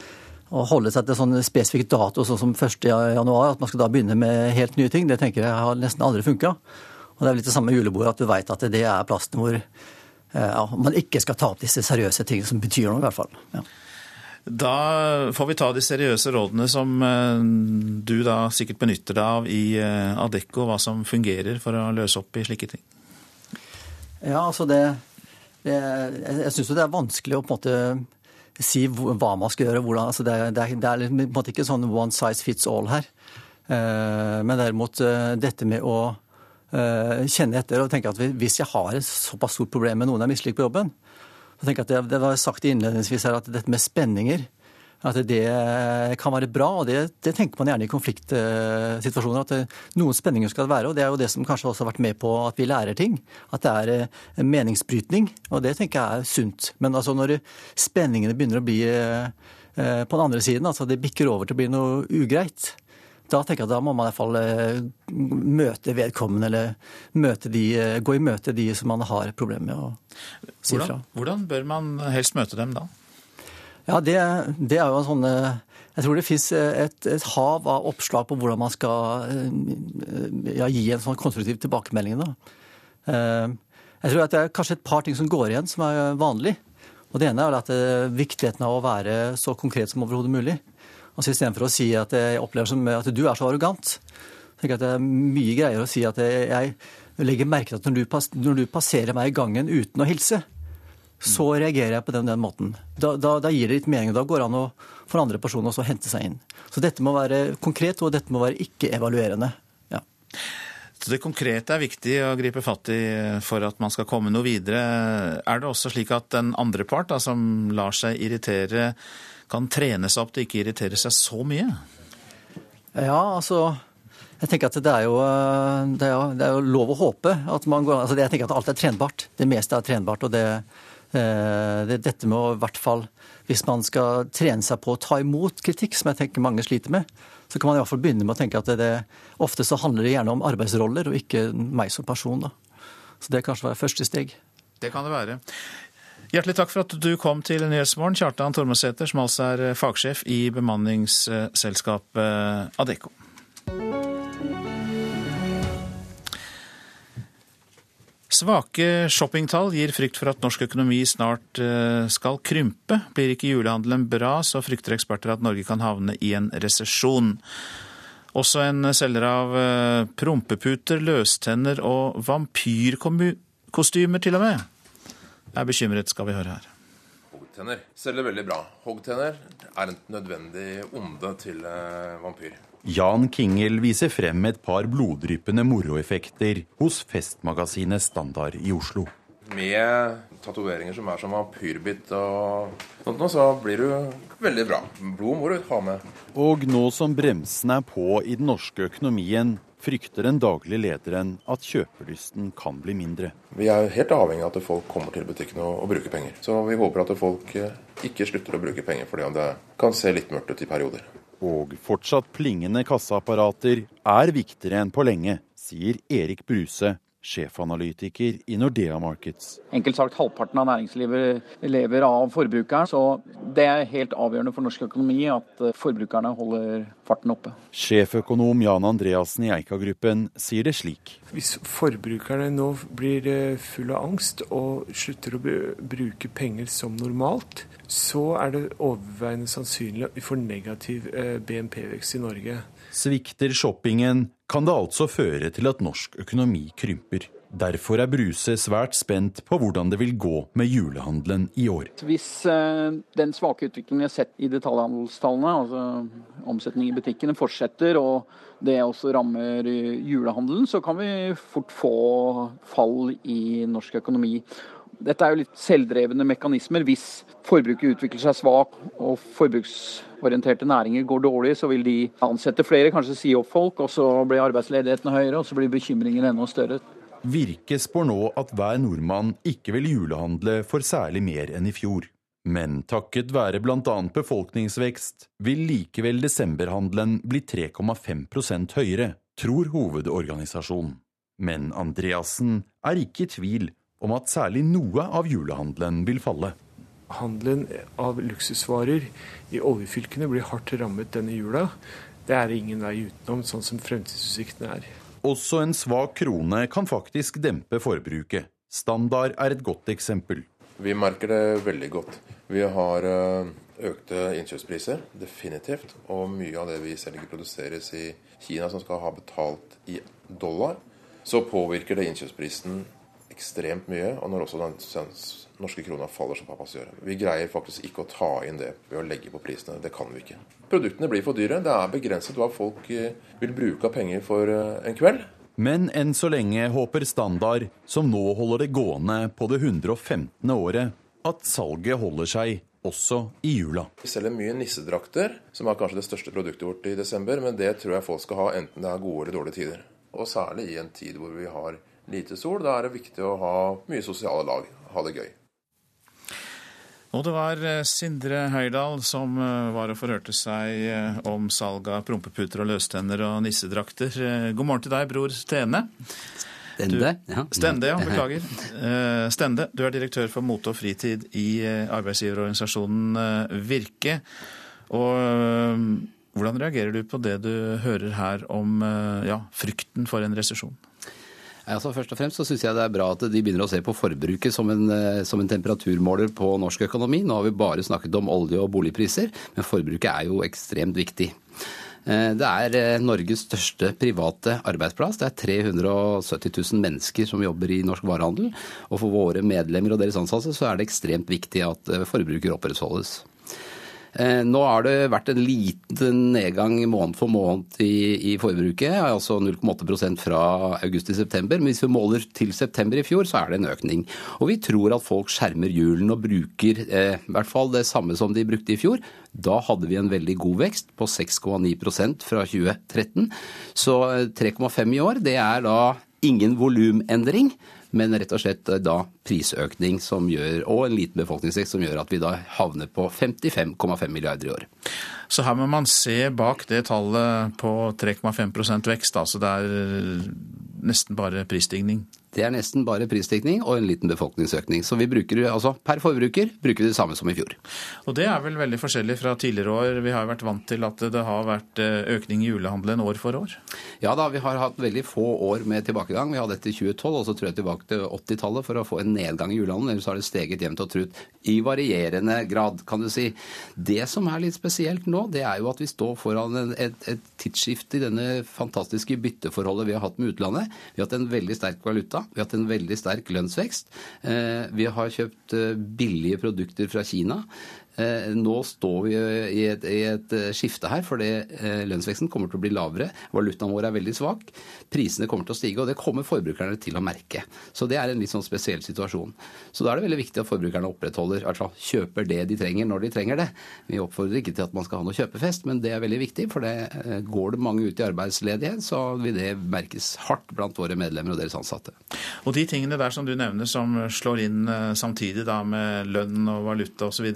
å holde seg til sånn spesifikk dato sånn som 1.1, at man skal da begynne med helt nye ting, det tenker jeg har nesten aldri funka. Og det er litt det samme med julebordet, at du veit at det er plassen hvor ja, man ikke skal ta opp disse seriøse tingene som betyr noe, i hvert fall. Ja. Da får vi ta de seriøse rådene som eh, du da sikkert benytter deg av i eh, Adecco, hva som fungerer for å løse opp i slike ting. Ja, altså det, det Jeg syns jo det er vanskelig å på en måte si hva man skal gjøre. Hvordan, altså det, det, er, det, er, på en måte ikke sånn one size fits all her. Eh, men derimot eh, dette med å eh, kjenne etter og tenke at hvis jeg har et såpass stort problem med noen jeg misliker på jobben, så tenker jeg at det, var sagt innledningsvis her at dette med spenninger at det kan være bra, og det, det tenker man gjerne i konfliktsituasjoner. At det, noen spenninger skal det være, og det er jo det som kanskje også har vært med på at vi lærer ting. At det er eh, meningsbrytning, og det tenker jeg er sunt. Men altså når spenningene begynner å bli eh, eh, på den andre siden, altså det bikker over til å bli noe ugreit, da tenker jeg at da må man i hvert fall møte vedkommende, eller de, gå i møte de som man har problemer med å si fra. Hvordan, hvordan bør man helst møte dem da? Ja, det, det er jo en sånn eh, Jeg tror det fins et, et, hav av oppslag på hvordan man skal eh, ja, gi en sånn konstruktiv tilbakemelding. Da. Eh, jeg tror at det er kanskje et par ting som går igjen, som er vanlig. Og Det ene er at viktigheten av å være så konkret som overhodet mulig. Altså Istedenfor å si at jeg opplever som at du er så arrogant, tenker jeg at det er mye greiere å si at jeg legger merke til at når du, når du passerer meg i gangen uten å hilse, så reagerer jeg på den, den måten. Da, da, da, gir det litt mening. Da går det an å, for andre personer også å hente seg inn. Så dette må være konkret, og dette må være ikke-evaluerende. Ja. Så Det konkrete er viktig å gripe fatt i for at man skal komme noe videre. Er det også slik at den andre part, da, som lar seg irritere, kan trene seg opp til ikke irritere seg så mye? Ja, altså jeg tenker at det er, jo, det er jo, det er jo lov å håpe. at man går, altså Jeg tenker at alt er trenbart. Det meste er trenbart. og det, Eh, det, dette med å i hvert fall, hvis man skal trene seg på å ta imot kritikk, som jeg tenker mange sliter med, så kan man i hvert fall begynne med å tenke at det, ofte så handler det gjerne om arbeidsroller, og ikke meg som person. Da. Så det kanskje være første steg. Det kan det være. Hjertelig takk for at du kom til Nyhetsmorgen, Kjartan Tormosæter, som altså er fagsjef i bemanningsselskapet Adecco. Svake shoppingtall gir frykt for at norsk økonomi snart eh, skal krympe. Blir ikke julehandelen bra, så frykter eksperter at Norge kan havne i en resesjon. Også en selger av eh, prompeputer, løstenner og vampyrkostymer til og med er bekymret, skal vi høre her. Hoggtenner selger veldig bra. Hoggtenner er et nødvendig onde til eh, vampyr. Jan Kingel viser frem et par bloddryppende moroeffekter hos festmagasinet Standard i Oslo. Med tatoveringer som er som vampyrbitt og sånt, så blir du veldig bra. Blod må du ha med. Og nå som bremsen er på i den norske økonomien, frykter den daglige lederen at kjøpelysten kan bli mindre. Vi er helt avhengig av at folk kommer til butikken og, og bruker penger. Så vi håper at folk eh, ikke slutter å bruke penger, fordi det kan se litt mørkt ut i perioder og fortsatt plingende kasseapparater er viktigere enn på lenge, sier Erik Bruse, sjefanalytiker i Nordea Markets. Enkelt sagt halvparten av næringslivet lever av forbrukeren, så det er helt avgjørende for norsk økonomi at eh, forbrukerne holder farten oppe. Sjeføkonom Jan Andreassen i Eika-gruppen sier det slik. Hvis forbrukerne nå blir eh, full av angst og slutter å bruke penger som normalt, så er det overveiende sannsynlig at vi får negativ eh, BNP-vekst i Norge. Svikter shoppingen, kan det altså føre til at norsk økonomi krymper. Derfor er Bruse svært spent på hvordan det vil gå med julehandelen i år. Hvis eh, den svake utviklingen vi har sett i detaljhandelstallene, altså omsetning i butikkene, fortsetter og det også rammer julehandelen, så kan vi fort få fall i norsk økonomi. Dette er jo litt selvdrevne mekanismer. Hvis forbruket utvikler seg svak og forbruksorienterte næringer går dårlig, så vil de ansette flere, kanskje si opp folk, og så blir arbeidsledigheten høyere, og så blir bekymringen enda større. Virke spår nå at hver nordmann ikke vil julehandle for særlig mer enn i fjor. Men takket være bl.a. befolkningsvekst vil likevel desemberhandelen bli 3,5% høyere, tror hovedorganisasjonen. Men Andreassen er ikke i tvil om at særlig noe av julehandelen vil falle. Handelen av luksusvarer i oljefylkene blir hardt rammet denne jula. Det er ingen vei utenom, sånn som fremtidsutsiktene er. Også en svak krone kan faktisk dempe forbruket. Standard er et godt eksempel. Vi merker det veldig godt. Vi har eh, økte innkjøpspriser, definitivt. Og mye av det vi selger produseres i Kina, som skal ha betalt i dollar. Så påvirker det innkjøpsprisen ekstremt mye, og når også den norske krona faller som pappas gjør. Vi greier faktisk ikke å ta inn det ved å legge på prisene. Det kan vi ikke. Produktene blir for dyre. Det er begrenset hva folk eh, vil bruke av penger for eh, en kveld. Men enn så lenge håper Standard, som nå holder det gående på det 115. året, at salget holder seg også i jula. Vi selger mye nissedrakter, som er kanskje det største produktet vårt i desember. Men det tror jeg folk skal ha enten det er gode eller dårlige tider. Og særlig i en tid hvor vi har lite sol. Da er det viktig å ha mye sosiale lag, ha det gøy. Og det var eh, Sindre Høydahl som eh, var og forhørte seg eh, om salg av prompeputer og løstenner og nissedrakter. God morgen til deg, bror Tene. Stende, du, ja. Stende, ja. Beklager. Eh, Stende, du er direktør for mote og fritid i arbeidsgiverorganisasjonen Virke. Og hvordan reagerer du på det du hører her om ja, frykten for en resesjon? Altså først og fremst så syns jeg det er bra at de begynner å se på forbruket som en, som en, temperaturmåler på norsk økonomi. Nå har vi bare snakket om olje- og boligpriser, men forbruket er jo ekstremt viktig. Eh, det er eh, Norges største private arbeidsplass. Det er 370 000 mennesker som jobber i norsk varehandel. Og for våre medlemmer og deres ansatte så er det ekstremt viktig at eh, forbruker opprettholdes. Nå har det vært en liten nedgang måned for måned i, i forbruket, altså 0,8% fra august til september. Men hvis vi måler til september i fjor, så er det en økning. Og vi tror at folk skjermer hjulen og bruker eh, i hvert fall det samme som de brukte i fjor. Da hadde vi en veldig god vekst på 6,9% fra 2013. Så 3,5 i år, det er da ingen volumendring men rett og slett da prisøkning som gjør, og en liten befolkningsvekst som gjør at vi da havner på 55,5 milliarder i år. Så her må man se bak det tallet på 3,5% vekst, altså det er nesten bare prisstigning? Det er nesten bare prisstigning og en liten befolkningsøkning. Så vi bruker altså per forbruker bruker vi det samme som i fjor. Og det er vel veldig forskjellig fra tidligere år. Vi har jo vært vant til at det har vært eh, økning i julehandelen år for år? Ja da, vi har hatt veldig få år med tilbakegang. Vi hadde etter 2012, og så tror jeg tilbake til 80-tallet for å få en nedgang i julehandelen. Ellers har det steget jevnt og trutt i varierende grad, kan du si. Det som er litt spesielt nå, det er jo at vi står foran et, et tidsskifte i denne fantastiske bytteforholdet vi har hatt med utlandet. Vi har hatt en veldig sterk valuta. Vi har hatt en veldig sterk lønnsvekst. Eh, vi har kjøpt eh, billige produkter fra Kina. Eh, nå står vi i et, i et eh, skifte her, fordi eh, lønnsveksten kommer til å bli lavere. Valutaen vår er veldig svak. Prisene kommer til å stige, og det kommer forbrukerne til å merke. Så det er en litt sånn spesiell situasjon. Så da er det veldig viktig at forbrukerne opprettholder, altså kjøper det de trenger når de trenger det. Vi oppfordrer ikke til at man skal ha noe kjøpefest, men det er veldig viktig. For det går det mange ut i arbeidsledighet, så vil det merkes hardt blant våre medlemmer og deres ansatte. Og de tingene der som du nevner som slår inn samtidig da med lønn og valuta osv.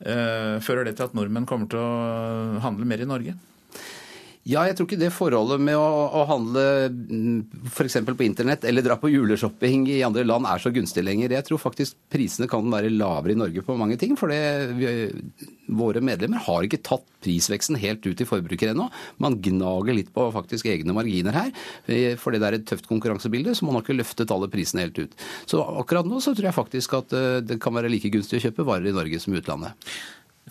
Eh, fører det til at nordmenn kommer til å handle mer i Norge? Ja, jeg tror ikke det forholdet med å, å handle mm, f.eks. på internett eller dra på juleshopping i andre land er så gunstig lenger. Jeg tror faktisk prisene kan være lavere i Norge på mange ting. For våre medlemmer har ikke tatt prisveksten helt ut i forbruker ennå. Man gnager litt på faktisk egne marginer her. Fordi det er et tøft konkurransebilde, så man har ikke løftet alle prisene helt ut. Så akkurat nå så tror jeg faktisk at eh, det kan være like gunstig å kjøpe varer i Norge som i utlandet.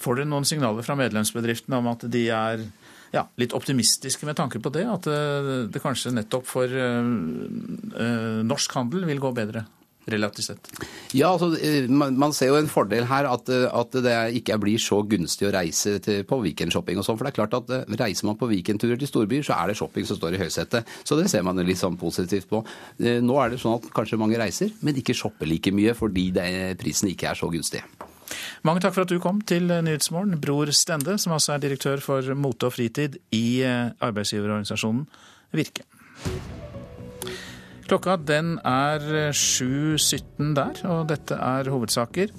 Får dere noen signaler fra medlemsbedriftene om at de er ja, litt optimistiske med tanke på det? At eh, det kanskje nettopp for uh, norsk handel vil gå bedre? relativt sett? Ja, altså, Man ser jo en fordel her at, at det ikke blir så gunstig å reise til, på weekendshopping og sånn. For det er klart at reiser man på weekendturer til storbyer, så er det shopping som står i høysetet. Så det ser man litt sånn positivt på. Nå er det sånn at kanskje mange reiser, men ikke shopper like mye fordi det, prisen ikke er så gunstig. Mange takk for at du kom til Nyhetsmorgen, Bror Stende, som altså er direktør for mote og fritid i eh, arbeidsgiverorganisasjonen Virke. Klokka den er 7.17 der, og dette er hovedsaker.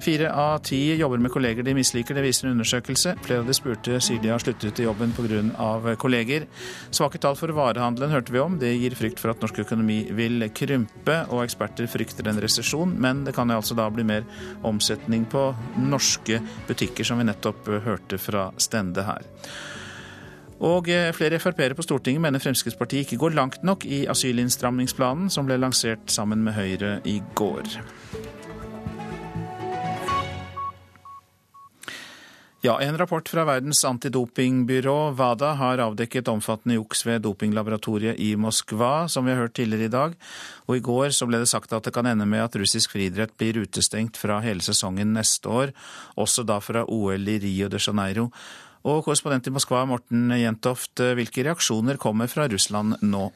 Fire av ti jobber med kolleger de misliker, det viser en undersøkelse. Flere av de spurte sier de har sluttet i jobben pga. kolleger. Svake tall for varehandelen hørte vi om. Det gir frykt for at norsk økonomi vil krympe, og eksperter frykter en resesjon. Men det kan altså da bli mer omsetning på norske butikker, som vi nettopp hørte fra Stende her. Og eh, flere Frp-ere på Stortinget mener Fremskrittspartiet ikke går langt nok i asylinnstramningsplanen som ble lansert sammen med Høyre i går. Ja, En rapport fra Verdens antidopingbyrå, WADA, har avdekket omfattende juks ved dopinglaboratoriet i Moskva, som vi har hørt tidligere i dag. Og i går så ble det sagt at det kan ende med at russisk friidrett blir utestengt fra hele sesongen neste år, også da fra OL i Rio de Janeiro. Og korrespondent i Moskva, Morten Jentoft, hvilke reaksjoner kommer fra Russland nå?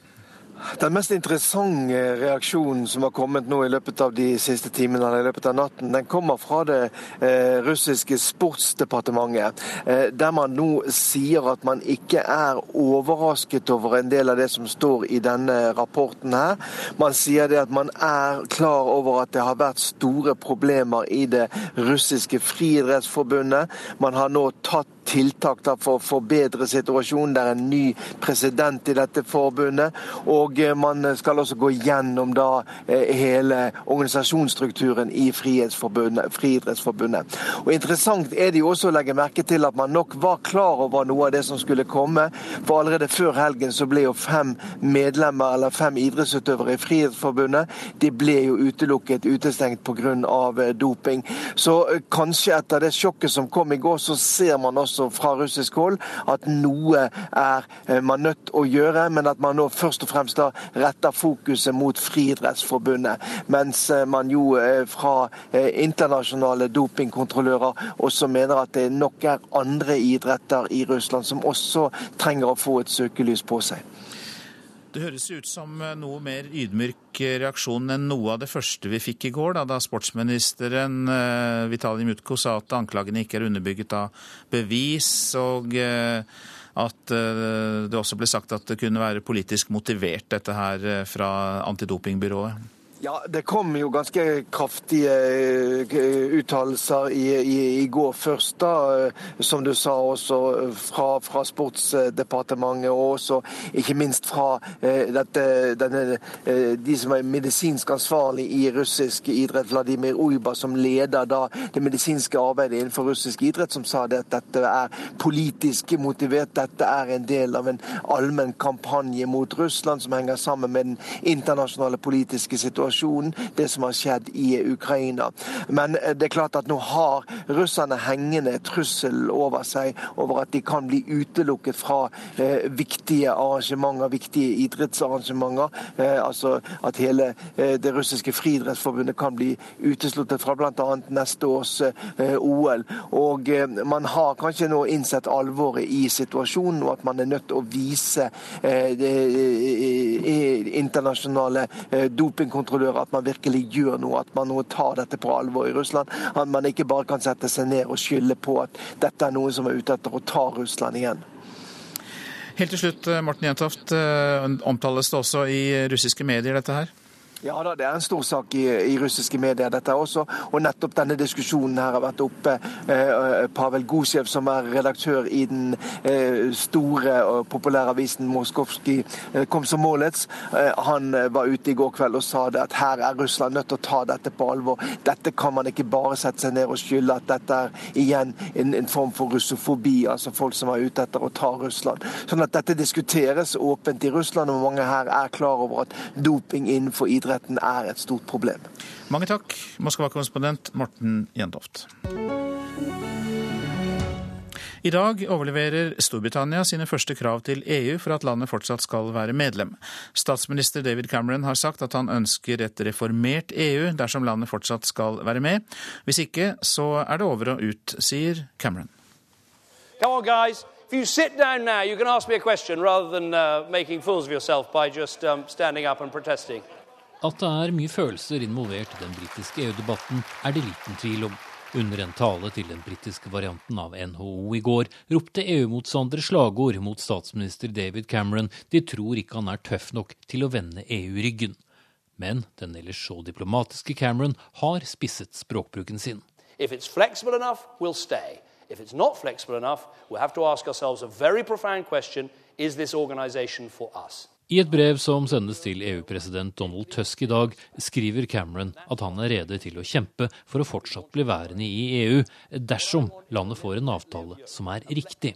Den mest interessante reaksjonen som har kommet nå i løpet av de siste timene eller i løpet av natten, den kommer fra det eh, russiske sportsdepartementet. Eh, der man nå sier at man ikke er overrasket over en del av det som står i denne rapporten her. Man sier det at man er klar over at det har vært store problemer i det russiske friidrettsforbundet. Man har nå tatt tiltak da, for å forbedre situasjonen. Det er en ny president i dette forbundet. Og man skal også gå gjennom da hele organisasjonsstrukturen i Friidrettsforbundet. Og Interessant er det jo også å legge merke til at man nok var klar over noe av det som skulle komme. For allerede før helgen så ble jo fem medlemmer eller fem idrettsutøvere i Frihetsforbundet de ble jo utelukket, utestengt pga. Eh, doping. Så eh, kanskje etter det sjokket som kom i går, så ser man også fra russisk hold at noe er eh, man nødt å gjøre, men at man nå først og fremst da retter fokuset mot Friidrettsforbundet. Mens man jo fra internasjonale dopingkontrollører også mener at det nok er andre idretter i Russland som også trenger å få et søkelys på seg. Det høres ut som noe mer ydmyk reaksjon enn noe av det første vi fikk i går, da, da sportsministeren eh, Vitalij Mutko sa at anklagene ikke er underbygget av bevis, og eh, at eh, det også ble sagt at det kunne være politisk motivert, dette her fra antidopingbyrået. Ja, Det kom jo ganske kraftige eh, uttalelser i, i, i, går først, da, eh, som du sa, også fra, fra Sportsdepartementet, og også ikke minst fra eh, dette, denne, de som er medisinsk ansvarlig i russisk idrett, Vladimir Ujba, som leder da det medisinske arbeidet innenfor russisk idrett, som sa det at dette er politisk motivert. Dette er en del av en allmenn kampanje mot Russland som henger sammen med den internasjonale politiske situasjonen situasjonen, det som har skjedd i Ukraina. Men eh, det er klart at nå har russerne hengende trussel over seg over at de kan bli utelukket fra eh, viktige arrangementer, viktige idrettsarrangementer. Eh, altså at hele eh, det russiske friidrettsforbundet kan bli utesluttet fra bl.a. neste års eh, OL. Og eh, man har kanskje nå innsett alvoret i situasjonen, og at man er nødt til å vise det internasjonale dopingkontrollører gjør at man virkelig gjør noe, at man nå tar dette på alvor i Russland. At man ikke bare kan sette seg ned og skylde på at dette er noen som er ute etter å ta Russland igjen. Helt til slutt, Morten Jentoft. Eh, omtales det også i russiske medier, dette her? Ja da, det er en stor sak i, i, russiske medier, dette også. Og nettopp denne diskusjonen her har vært oppe. Eh, Pavel Gosjev, som er redaktør i den eh, store og populære avisen Moskovskij eh, Komsomolets, eh, han eh, var ute i går kveld og sa det at her er Russland nødt til å ta dette på alvor. Dette kan man ikke bare sette seg ned og skylde at dette er igjen en, en form for russofobi, altså folk som er ute etter å ta Russland. Sånn at dette diskuteres åpent i Russland, og mange her er klar over at doping innenfor idrett idretten er et stort problem. Mange takk, Moskva-korrespondent Morten Jentoft. I dag overleverer Storbritannia sine første krav til EU for at landet fortsatt skal være medlem. Statsminister David Cameron har sagt at han ønsker et reformert EU dersom landet fortsatt skal være med. Hvis ikke, så er det over og ut, sier Cameron. Come on, guys. If you sit down now, you can ask me a question rather than uh, making fools of yourself by just um, standing up and protesting. At det er mye følelser involvert i den britiske EU-debatten, er det liten tvil om. Under en tale til den britiske varianten av NHO i går ropte EU-motstandere slagord mot statsminister David Cameron. De tror ikke han er tøff nok til å vende EU ryggen. Men den ellers så diplomatiske Cameron har spisset språkbruken sin. If it's flexible enough, we'll stay. If it's not flexible enough, we'll have to ask ourselves a very profound question. Is this organization for us? I et brev som sendes til EU-president Donald Tusk i dag, skriver Cameron at han er rede til å kjempe for å fortsatt bli værende i EU, dersom landet får en avtale som er riktig.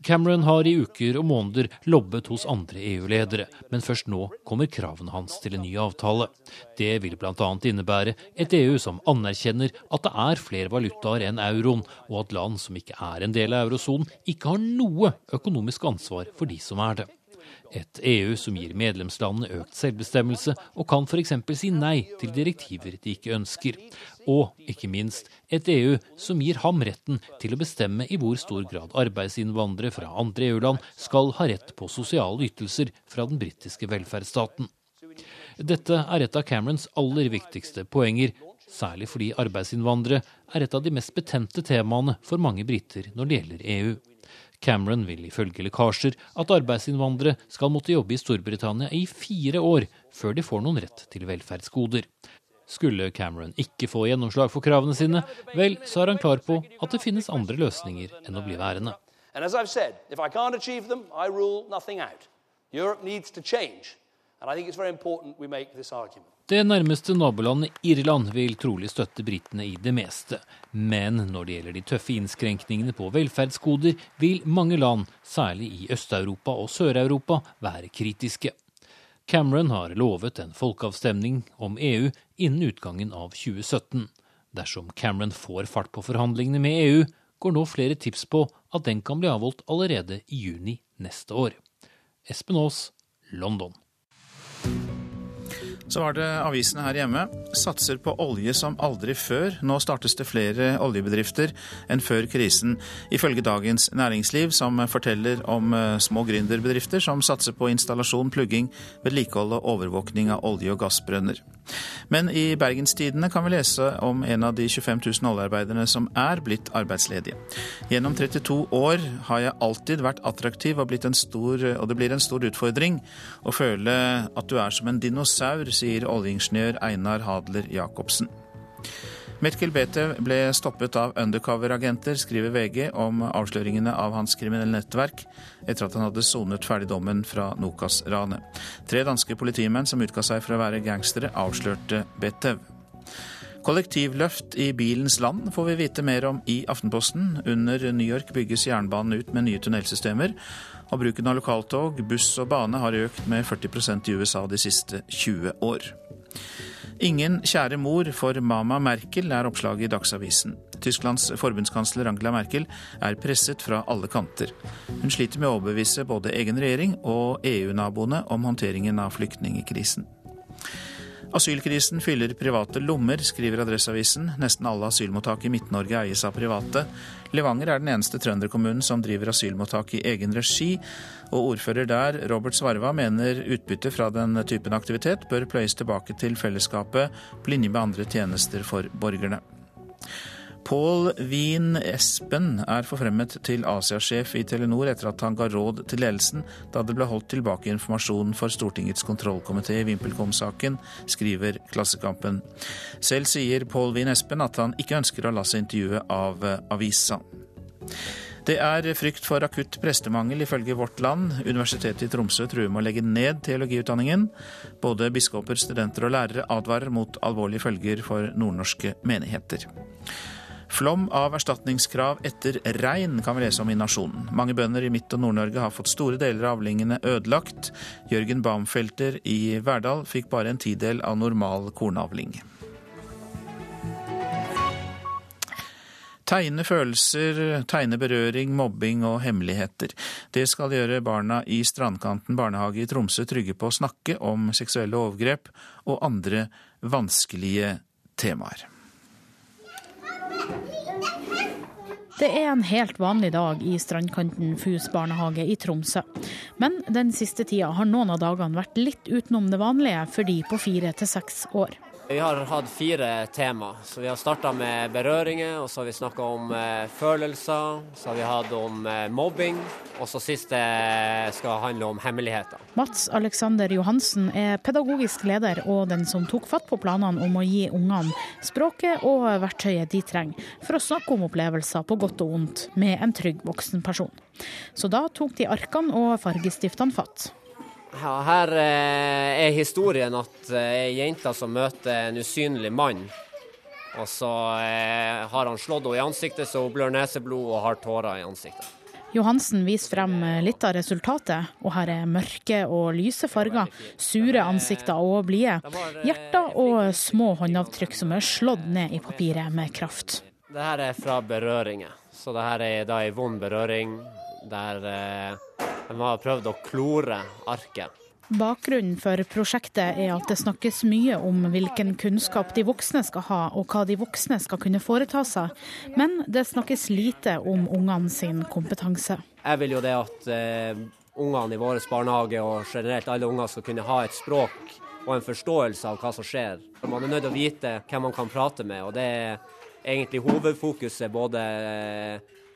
Cameron har i uker og måneder lobbet hos andre EU-ledere, men først nå kommer kravene hans til en ny avtale. Det vil bl.a. innebære et EU som anerkjenner at det er flere valutaer enn euroen, og at land som ikke er en del av eurosonen, ikke har noe økonomisk ansvar for de som er det. Et EU som gir medlemslandene økt selvbestemmelse, og kan f.eks. si nei til direktiver de ikke ønsker. Og ikke minst et EU som gir ham retten til å bestemme i hvor stor grad arbeidsinnvandrere fra andre EU-land skal ha rett på sosiale ytelser fra den britiske velferdsstaten. Dette er et av Camerons aller viktigste poenger, særlig fordi arbeidsinnvandrere er et av de mest betente temaene for mange briter når det gjelder EU. Cameron vil ifølge lekkasjer at arbeidsinnvandrere skal måtte jobbe i Storbritannia i fire år før de får noen rett til velferdsgoder. Skulle Cameron ikke få gjennomslag for kravene sine, vel, så er han klar på at det finnes andre løsninger enn å bli værende. Said, them. Europe needs to change. And I think it's very important we make this argument. Det nærmeste nabolandet Irland vil trolig støtte britene i det meste. Men når det gjelder de tøffe innskrenkningene på velferdsgoder, vil mange land, særlig i Øst-Europa og Sør-Europa, være kritiske. Cameron har lovet en folkeavstemning om EU innen utgangen av 2017. Dersom Cameron får fart på forhandlingene med EU, går nå flere tips på at den kan bli avholdt allerede i juni neste år. Espen Aas, London. Så var det avisene her hjemme. Satser på olje som aldri før. Nå startes det flere oljebedrifter enn før krisen, ifølge Dagens Næringsliv, som forteller om eh, små gründerbedrifter som satser på installasjon, plugging, vedlikehold og overvåkning av olje- og gassbrønner. Men i Bergenstidene kan vi lese om en av de 25 000 oljearbeiderne som er blitt arbeidsledige. Gjennom 32 år har jeg alltid vært attraktiv og, stor, og det blir en stor utfordring å føle at du er som en dinosaur, sier oljeingeniør Einar Hadler Jacobsen. Metkel Betev ble stoppet av undercover-agenter, skriver VG om avsløringene av hans kriminelle nettverk etter at han hadde sonet ferdig dommen fra Nokas-ranet. Tre danske politimenn som utga seg for å være gangstere, avslørte Betev. Kollektivløft i bilens land får vi vite mer om i Aftenposten. Under New York bygges jernbanen ut med nye tunnelsystemer, og bruken av lokaltog, buss og bane har økt med 40% i USA de siste 20 år. Ingen kjære mor for Mama Merkel, er oppslaget i Dagsavisen. Tysklands forbundskansler Angela Merkel er presset fra alle kanter. Hun sliter med å overbevise både egen regjering og EU-naboene om håndteringen av flyktningkrisen. Asylkrisen fyller private lommer, skriver Adresseavisen. Nesten alle asylmottak i Midt-Norge eies av private. Levanger er den eneste trønderkommunen som driver asylmottak i egen regi, og ordfører der, Robert Svarva, mener utbytte fra den typen aktivitet bør pløyes tilbake til fellesskapet på linje med andre tjenester for borgerne. Pål Wien Espen er forfremmet til Asiasjef i Telenor etter at han ga råd til ledelsen da det ble holdt tilbake informasjon for Stortingets kontrollkomité i VimpelCom-saken, skriver Klassekampen. Selv sier Pål Wien Espen at han ikke ønsker å la seg intervjue av avisa. Det er frykt for akutt prestemangel, ifølge Vårt Land. Universitetet i Tromsø truer med å legge ned teologiutdanningen. Både biskoper, studenter og lærere advarer mot alvorlige følger for nordnorske menigheter. Flom av erstatningskrav etter regn kan vi lese om i Nasjonen. Mange bønder i Midt- og Nord-Norge har fått store deler av avlingene ødelagt. Jørgen Baumfelter i Verdal fikk bare en tidel av normal kornavling. Tegne følelser, tegne berøring, mobbing og hemmeligheter. Det skal gjøre barna i Strandkanten barnehage i Tromsø trygge på å snakke om seksuelle overgrep og andre vanskelige temaer. Det er en helt vanlig dag i Strandkanten Fus barnehage i Tromsø. Men den siste tida har noen av dagene vært litt utenom det vanlige for de på fire til seks år. Vi har hatt fire tema. Så Vi har starta med berøringer, og så har vi snakka om eh, følelser. Så har vi hatt om eh, mobbing, og så siste skal handle om hemmeligheter. Mats Alexander Johansen er pedagogisk leder og den som tok fatt på planene om å gi ungene språket og verktøyet de trenger for å snakke om opplevelser på godt og vondt med en trygg voksenperson. Så da tok de arkene og fargestiftene fatt. Ja, her eh, er historien at eh, ei jente som møter en usynlig mann. Og så eh, har han slått henne i ansiktet så hun blør neseblod og har tårer i ansiktet. Johansen viser frem litt av resultatet, og her er mørke og lyse farger, sure ansikter og blide, hjerter og små håndavtrykk som er slått ned i papiret med kraft. Det her er fra berøringer, så det her er da ei vond berøring der eh, de har prøvd å klore arket. Bakgrunnen for prosjektet er at det snakkes mye om hvilken kunnskap de voksne skal ha, og hva de voksne skal kunne foreta seg. Men det snakkes lite om ungene sin kompetanse. Jeg vil jo det at eh, ungene i vår barnehage og generelt alle unger skal kunne ha et språk og en forståelse av hva som skjer. Man er nødt til å vite hvem man kan prate med, og det er egentlig hovedfokuset både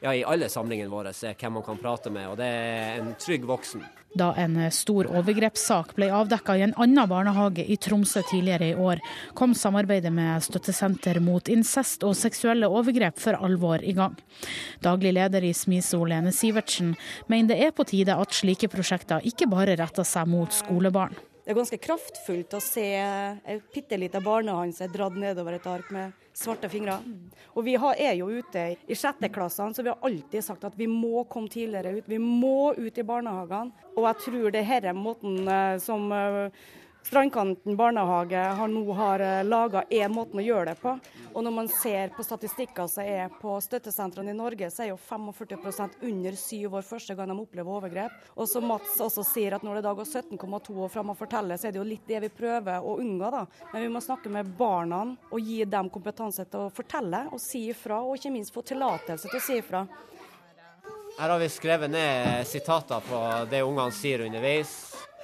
ja, i alle samlingene våre hvem man kan prate med, og det er en trygg voksen. Da en stor overgrepssak ble avdekka i en annen barnehage i Tromsø tidligere i år, kom samarbeidet med Støttesenter mot incest og seksuelle overgrep for alvor i gang. Daglig leder i SMISO, Lene Sivertsen, mener det er på tide at slike prosjekter ikke bare retter seg mot skolebarn. Det er ganske kraftfullt å se ei bitte lita er dratt nedover et ark med svarte fingre. Og vi er jo ute i sjetteklassene, så vi har alltid sagt at vi må komme tidligere ut. Vi må ut i barnehagene. Og jeg tror det er måten eh, som eh, Strandkanten barnehage har nå har eh, laga én måte å gjøre det på. Og når man ser på statistikker som er på støttesentrene i Norge, så er jo 45% under syv år første gang de opplever overgrep. Og som Mats også sier, at når det da går 17,2 år fram og forteller, så er det jo litt det vi prøver å unngå. da. Men vi må snakke med barna og gi dem kompetanse til å fortelle og si ifra, og ikke minst få tillatelse til å si ifra. Her har vi skrevet ned sitater på det ungene sier underveis.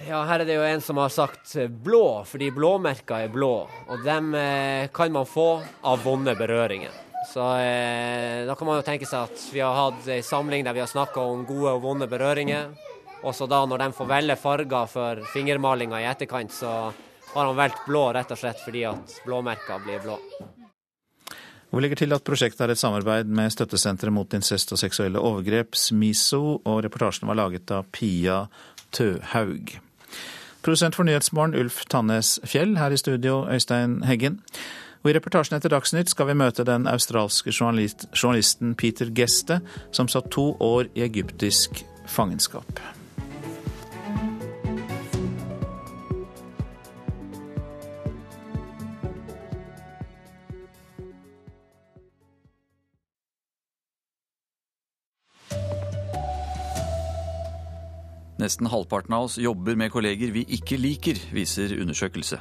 Ja, her er det jo en som har sagt blå, fordi blåmerka er blå. Og dem eh, kan man få av vonde berøringer. Så eh, da kan man jo tenke seg at vi har hatt ei samling der vi har snakka om gode og vonde berøringer. Og så da når de får velge farger for fingermalinga i etterkant, så har han valgt blå rett og slett fordi at blåmerka blir blå. Vi legger til at prosjektet er et samarbeid med Støttesenteret mot incest og seksuelle overgrep, SMISO, og reportasjen var laget av Pia Tøhaug. Produsent for Nyhetsmorgen Ulf Tannes Fjell, her i studio Øystein Heggen. Og I reportasjen etter Dagsnytt skal vi møte den australske journalist, journalisten Peter Geste, som satt to år i egyptisk fangenskap. Nesten halvparten av oss jobber med kolleger vi ikke liker, viser undersøkelse.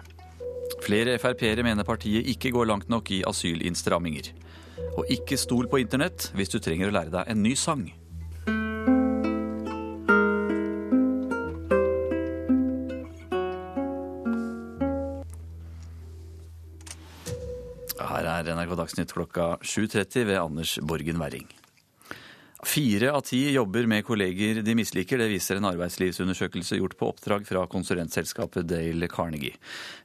Flere Frp-ere mener partiet ikke går langt nok i asylinnstramminger. Og ikke stol på internett hvis du trenger å lære deg en ny sang. Her er NRK Dagsnytt klokka 7.30 ved Anders Borgen Werring. Fire av ti jobber med kolleger de misliker. Det viser en arbeidslivsundersøkelse gjort på oppdrag fra konsulentselskapet Dale Carnegie.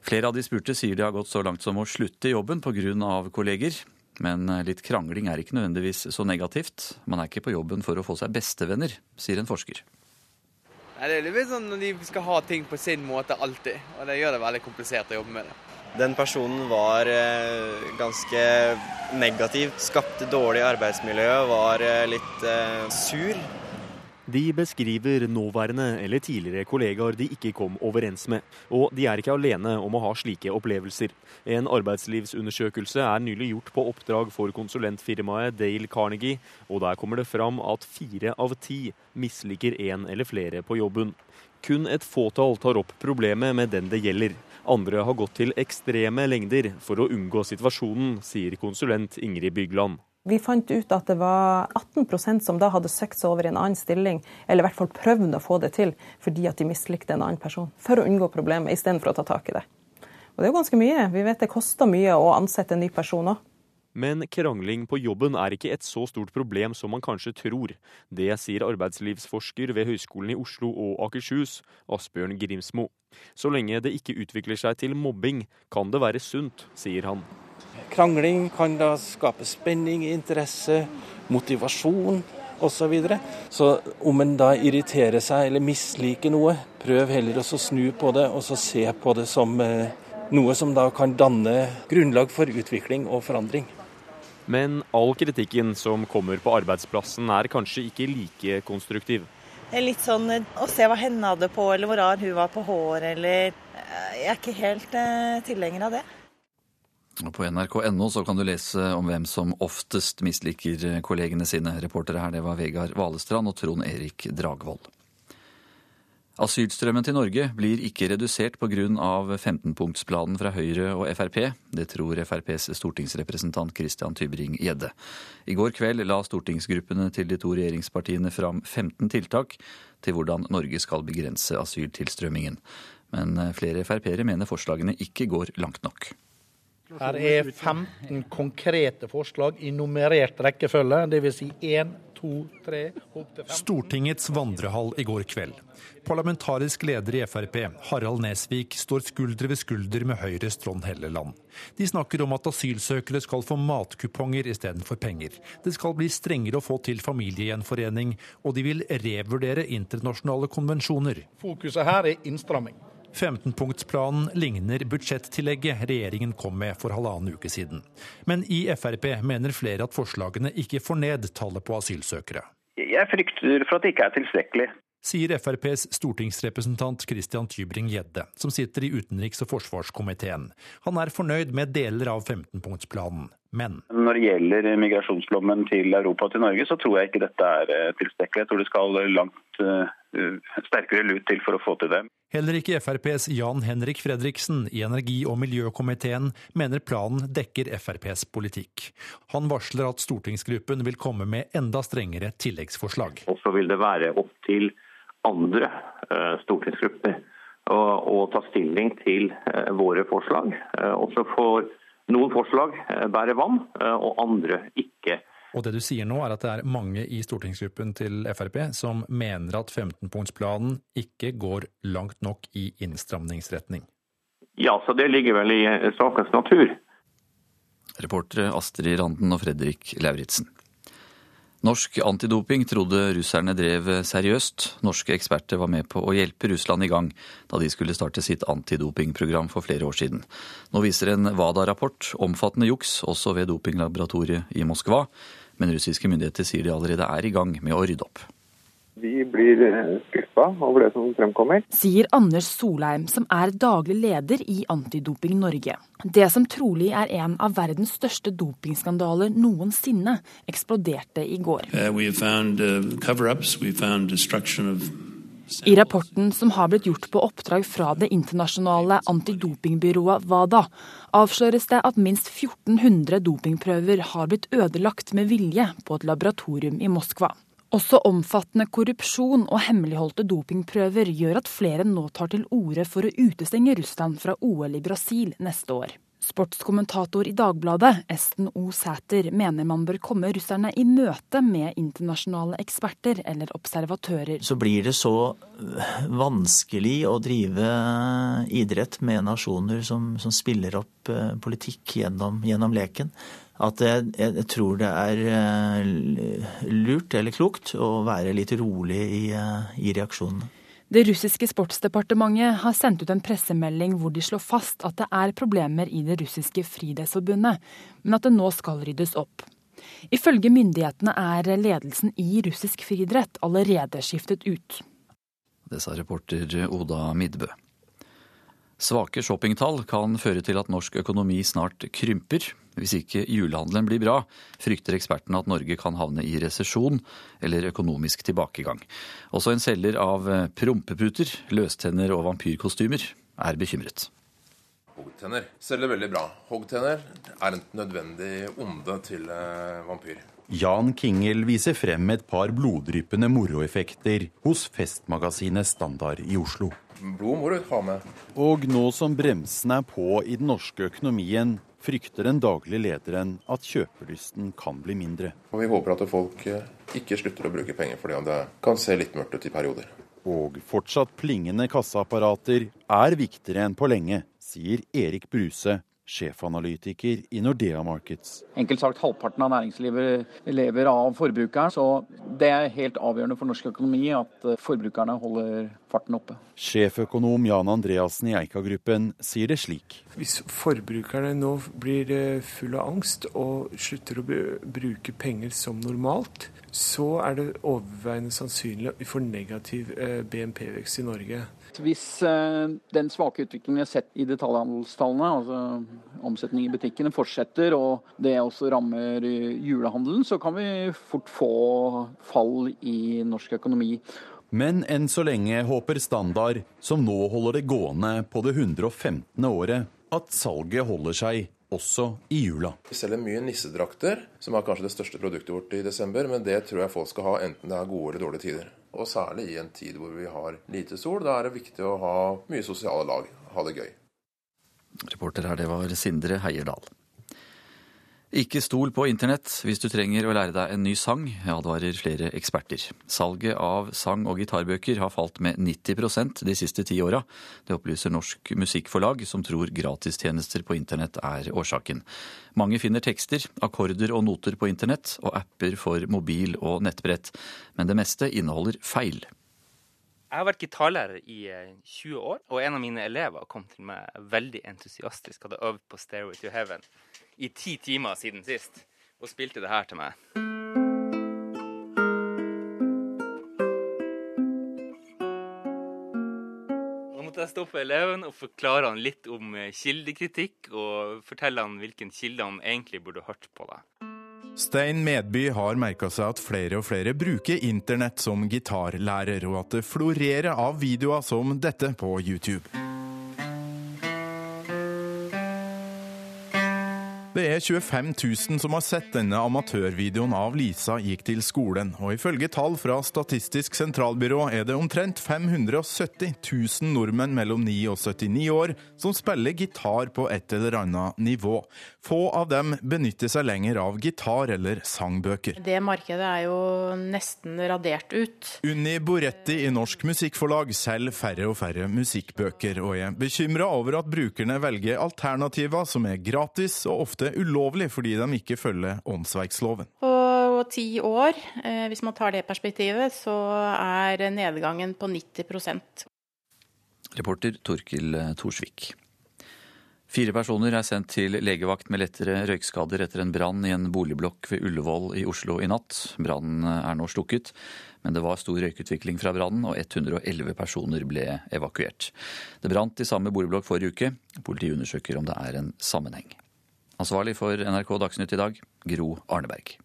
Flere av de spurte sier de har gått så langt som å slutte jobben pga. kolleger. Men litt krangling er ikke nødvendigvis så negativt. Man er ikke på jobben for å få seg bestevenner, sier en forsker. Det er litt sånn når de skal ha ting på sin måte alltid, og det gjør det veldig komplisert å jobbe med det. Den personen var eh, ganske negativ, skapte dårlig arbeidsmiljø, var eh, litt eh, sur. De beskriver nåværende eller tidligere kollegaer de ikke kom overens med. Og de er ikke alene om å ha slike opplevelser. En arbeidslivsundersøkelse er nylig gjort på oppdrag for konsulentfirmaet Dale Carnegie, og der kommer det fram at fire av ti misliker en eller flere på jobben. Kun et fåtall tar opp problemet med den det gjelder. Andre har gått til ekstreme lengder for å unngå situasjonen, sier konsulent Ingrid Bygland. Vi fant ut at det var 18% som da hadde søkt seg over i en annen stilling, eller i hvert fall prøvd å få det til fordi at de mislikte en annen person, for å unngå problemet istedenfor å ta tak i det. Og det er jo ganske mye. Vi vet det koster mye å ansette en ny person òg. Men krangling på jobben er ikke et så stort problem som man kanskje tror. Det sier arbeidslivsforsker ved Høgskolen i Oslo og Akershus, Asbjørn Grimsmo. Så lenge det ikke utvikler seg til mobbing, kan det være sunt, sier han. Krangling kan da skape spenning, interesse, motivasjon osv. Så, videre. så om en da irriterer seg eller misliker noe, prøv heller å snu på det og så se på det som eh, noe som da kan danne grunnlag for utvikling og forandring. Men all kritikken som kommer på arbeidsplassen er kanskje ikke like konstruktiv. Det er litt sånn eh, å se hva henne hadde på, eller hvor rar hun var på håret, eller eh, Jeg er ikke helt uh, tilhenger av det. På nrk.no så kan du lese om hvem som oftest misliker kollegene sine. Reportere her det var Vegard Valestrand og Trond Erik Dragvold. Asylstrømmen til Norge blir ikke redusert pga. 15-punktsplanen fra Høyre og Frp. Det tror FrPs stortingsrepresentant Christian Tybring-Gjedde. I går kveld la stortingsgruppene til de to regjeringspartiene fram 15 tiltak til hvordan Norge skal begrense asyltilstrømmingen. Men flere Frp-ere mener forslagene ikke går langt nok. Her er 15 konkrete forslag i nummerert rekkefølge, dvs. Si 1, 2, 3, opp til 15. Stortingets vandrehall i går kveld. Parlamentarisk leder i Frp, Harald Nesvik, står skulder ved skulder med Høyres Trond Helleland. De snakker om at asylsøkere skal få matkuponger istedenfor penger. Det skal bli strengere å få til familiegjenforening, og de vil revurdere internasjonale konvensjoner. Fokuset her er innstramming. 15-punktsplanen ligner budsjettillegget regjeringen kom med for halvannen uke siden. Men i Frp mener flere at forslagene ikke får ned tallet på asylsøkere. Jeg frykter for at det ikke er tilstrekkelig. Sier FrPs stortingsrepresentant Christian Tybring-Gjedde, som sitter i utenriks- og forsvarskomiteen. Han er fornøyd med deler av 15-punktsplanen, men Når det gjelder migrasjonsflommen til Europa og til Norge, så tror jeg ikke dette er eh, tilstrekkelig. Jeg tror det skal langt uh, sterkere lut til for å få til det. Heller ikke FrPs Jan Henrik Fredriksen i energi- og miljøkomiteen mener planen dekker FrPs politikk. Han varsler at stortingsgruppen vil komme med enda strengere tilleggsforslag. Og så vil det være opp til andre uh, stortingsgrupper å, å, ta stilling til uh, våre forslag. og så får noen forslag bærer vann, og andre ikke. Og det du sier nå er at det er mange i stortingsgruppen til Frp som mener at 15-punktsplanen ikke går langt nok i innstramningsretning. Ja, så det ligger vel i sakens natur. Reportere Astrid Randen og Fredrik Lauritzen. Norsk antidoping trodde russerne drev seriøst. Norske eksperter var med på å hjelpe Russland i gang da de skulle starte sitt antidopingprogram for flere år siden. Nå viser en WADA-rapport omfattende juks også ved dopinglaboratoriet i Moskva, men russiske myndigheter sier de allerede er i gang med å rydde opp. Vi blir skuffa over det som fremkommer. Sier Anders Solheim, som er daglig leder i Antidoping Norge. Det som trolig er en av verdens største dopingskandaler noensinne, eksploderte i går. Uh, uh, I rapporten som har blitt gjort på oppdrag fra det internasjonale antidopingbyrået WADA, avsløres det at minst 1400 dopingprøver har blitt ødelagt med vilje på et laboratorium i Moskva. Også omfattende korrupsjon og hemmeligholdte dopingprøver gjør at flere nå tar til orde for å utestenge Russland fra OL i Brasil neste år. Sportskommentator i Dagbladet, Esten O. Sæter, mener man bør komme russerne i møte med internasjonale eksperter eller observatører. Så blir det så vanskelig å drive idrett med nasjoner som, som spiller opp politikk gjennom, gjennom leken at jeg, jeg, tror det er lurt eller klokt å være litt rolig i, eh, i reaksjonene. Det russiske sportsdepartementet har sendt ut en pressemelding hvor de slår fast at det er problemer i det russiske friidrettsforbundet, men at det nå skal ryddes opp. Ifølge myndighetene er ledelsen i russisk friidrett allerede skiftet ut. Det sa reporter Oda Midbø. Svake shoppingtall kan føre til at norsk økonomi snart krymper. Hvis ikke julehandelen blir bra, frykter ekspertene at Norge kan havne i resesjon eller økonomisk tilbakegang. Også en selger av prompeputer, løstenner og vampyrkostymer er bekymret. Hoggtenner selger veldig bra. Hoggtenner er et nødvendig onde til eh, vampyr. Jan Kingel viser frem et par bloddryppende moroeffekter hos festmagasinet Standard i Oslo. Blod må du ha med. Og nå som bremsene er på i den norske økonomien, frykter den daglige lederen at kjøpelysten kan bli mindre. Og Vi håper at folk eh, ikke slutter å bruke penger fordi det kan se litt mørkt ut i perioder. Og fortsatt plingende kasseapparater er viktigere enn på lenge, sier Erik Bruse, sjefanalytiker i Nordea Markets. Enkelt sagt, halvparten av næringslivet lever av forbrukeren, så det er helt avgjørende for norsk økonomi at eh, forbrukerne holder farten oppe. Sjeføkonom Jan Andreassen i Eika-gruppen sier det slik. Hvis forbrukerne nå blir full fulle av angst og slutter å bruke penger som normalt, så er det overveiende sannsynlig at vi får negativ eh, BNP-vekst i Norge. Hvis den svake utviklingen vi har sett i detaljhandelstallene, altså omsetning i butikkene, fortsetter og det også rammer julehandelen, så kan vi fort få fall i norsk økonomi. Men enn så lenge håper Standard, som nå holder det gående på det 115. året, at salget holder seg også i jula. Vi selger mye nissedrakter, som er kanskje det største produktet vårt i desember, men det tror jeg folk skal ha enten det er gode eller dårlige tider. Og særlig i en tid hvor vi har lite sol. Da er det viktig å ha mye sosiale lag, ha det gøy. Reporter her, det var Sindre Heierdal. Ikke stol på internett hvis du trenger å lære deg en ny sang, advarer flere eksperter. Salget av sang- og gitarbøker har falt med 90% de siste ti åra. Det opplyser Norsk Musikkforlag, som tror gratistjenester på internett er årsaken. Mange finner tekster, akkorder og noter på internett, og apper for mobil og nettbrett. Men det meste inneholder feil. Jeg har vært gitarlærer i 20 år, og en av mine elever kom til meg veldig entusiastisk, hadde øvd på 'Stairway to Heaven' i ti timer siden sist, og spilte det her til meg. Nå måtte jeg stoppe eleven og forklare han litt om kildekritikk, og fortelle han hvilken kilde han egentlig burde hørt på. det. Stein Medby har merka seg at flere og flere bruker internett som gitarlærer, og at det florerer av videoer som dette på YouTube. Det er 25 000 som har sett denne amatørvideoen av Lisa gikk til skolen, og ifølge tall fra Statistisk sentralbyrå er det omtrent 570 000 nordmenn mellom 9 og 79 år som spiller gitar på et eller annet nivå. Få av dem benytter seg lenger av gitar eller sangbøker. Det markedet er jo nesten radert ut. Unni Boretti i Norsk Musikkforlag selger færre og færre musikkbøker, og er bekymra over at brukerne velger alternativer som er gratis og ofte ulovlig fordi de ikke følger åndsverksloven. På ti år, eh, hvis man tar det perspektivet, så er nedgangen på 90% Reporter Torkil Thorsvik. Fire personer er sendt til legevakt med lettere røykskader etter en brann i en boligblokk ved Ullevål i Oslo i natt. Brannen er nå slukket, men det var stor røykutvikling fra brannen, og 111 personer ble evakuert. Det brant i samme boligblokk forrige uke. Politiet undersøker om det er en sammenheng. Ansvarlig for NRK Dagsnytt i dag, Gro Arneberg.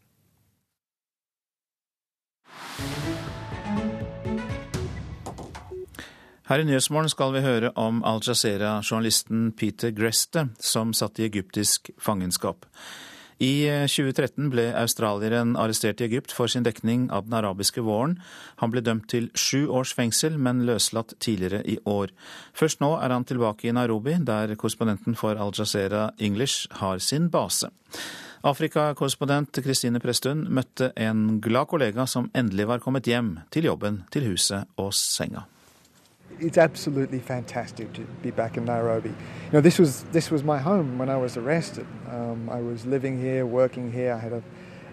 Her i Nyhetsmorgen skal vi høre om Al Jazeera-journalisten Peter Greste, som satt i egyptisk fangenskap. I 2013 ble australieren arrestert i Egypt for sin dekning av den arabiske våren. Han ble dømt til sju års fengsel, men løslatt tidligere i år. Først nå er han tilbake i Nairobi, der korrespondenten for Al Jazeera English har sin base. Afrikakorrespondent Kristine Presttun møtte en glad kollega som endelig var kommet hjem til jobben, til huset og senga. It's absolutely fantastic to be back in Nairobi. You know, this was this was my home when I was arrested. Um, I was living here, working here. I had a,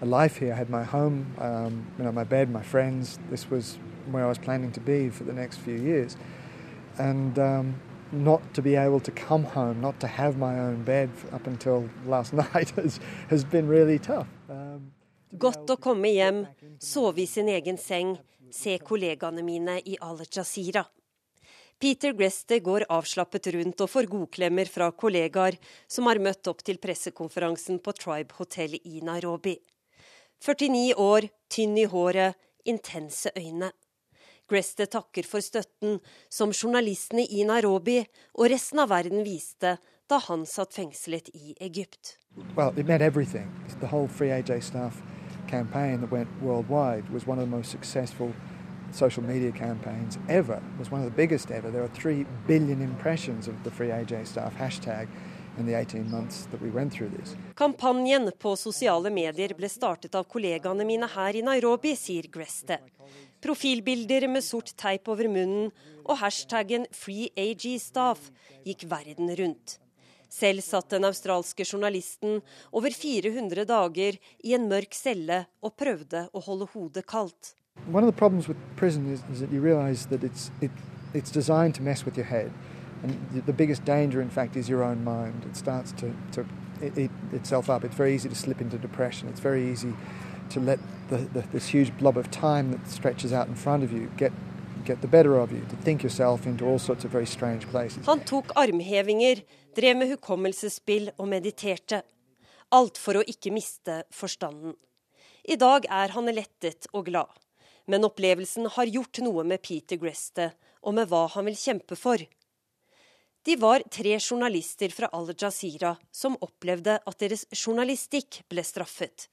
a life here. I had my home, um, you know, my bed, my friends. This was where I was planning to be for the next few years, and um, not to be able to come home, not to have my own bed up until last night has has been really tough. Um, Godt å komme hjem, sove i sin egen seng, se kollegaene mine i Al Jazeera. Peter Greste går avslappet rundt og får godklemmer fra kollegaer som har møtt opp til pressekonferansen på Tribe Hotel i Nairobi. 49 år, tynn i håret, intense øyne. Greste takker for støtten som journalistene i Nairobi og resten av verden viste da han satt fengslet i Egypt. Well, campaign that went worldwide was one of the most successful social media campaigns ever. It was one of the biggest ever. There were 3 billion impressions of the Free AJ staff hashtag in the 18 months that we went through this. Kampanjen på sosiale medier ble startet av kollegaene mine her i Nairobi, sier Greste. Profilbilder med sort teip over munnen og hashtaggen 'FreeAGStaff' gikk verden rundt. Selv satt den australske journalisten over 400 dager i en mørk celle og prøvde å holde hodet kaldt. One of the problems with prison is, is that you realize that it's, it, it's designed to mess with your head. And the, biggest danger, in fact, is your own mind. It starts to, to eat itself up. It's very easy to slip into depression. It's very easy to let the, the, this huge blob of time that stretches out in front of you get, get the better of you, to think yourself into all sorts of very strange places. Han tok armhevinger, drev med hukommelsesspill og mediterte. Alt for å ikke miste forstanden. I dag er han lettet og glad. Men opplevelsen har gjort noe med Peter Greste, og med hva han vil kjempe for. De var tre journalister fra Al Jazeera som opplevde at deres journalistikk ble straffet.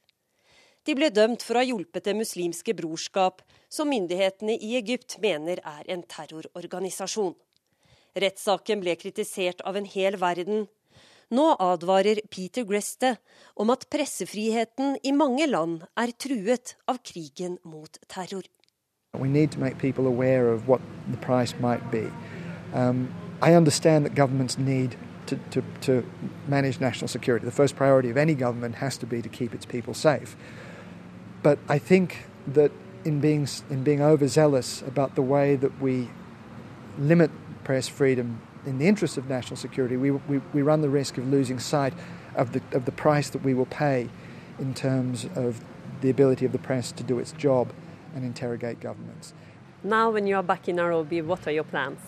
De ble dømt for å ha hjulpet Det muslimske brorskap, som myndighetene i Egypt mener er en terrororganisasjon. Rettssaken ble kritisert av en hel verden. Nå advarer Peter Greste om at pressefriheten i mange land er truet av krigen mot terror. We need to make people aware of what the price might be. Um, I understand that governments need to, to, to manage national security. The first priority of any government has to be to keep its people safe. But I think that in being, in being overzealous about the way that we limit press freedom in the interest of national security, we, we, we run the risk of losing sight of the, of the price that we will pay in terms of the ability of the press to do its job and interrogate governments. Now, when you are back in Nairobi, what are your plans?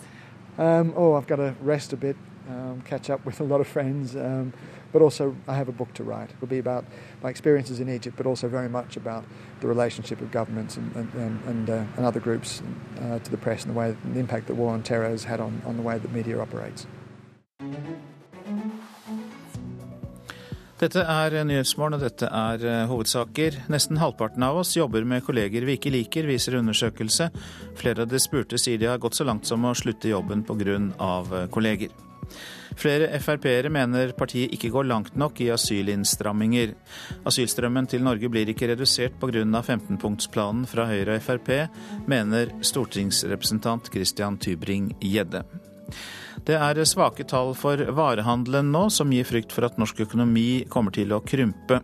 Um, oh, I've got to rest a bit, um, catch up with a lot of friends, um, but also I have a book to write. It'll be about my experiences in Egypt, but also very much about the relationship of governments and, and, and, uh, and other groups uh, to the press and the way the impact that war on terror has had on, on the way that media operates. Dette er Nyhetsmorgen, og dette er eh, hovedsaker. Nesten halvparten av oss jobber med kolleger vi ikke liker, viser undersøkelse. Flere av de spurte sier de har gått så langt som å slutte jobben pga. Eh, kolleger. Flere Frp-ere mener partiet ikke går langt nok i asylinnstramminger. Asylstrømmen til Norge blir ikke redusert pga. 15-punktsplanen fra Høyre og Frp, mener stortingsrepresentant Christian Tybring-Gjedde. Det er svake tall for varehandelen nå, som gir frykt for at norsk økonomi kommer til å krympe.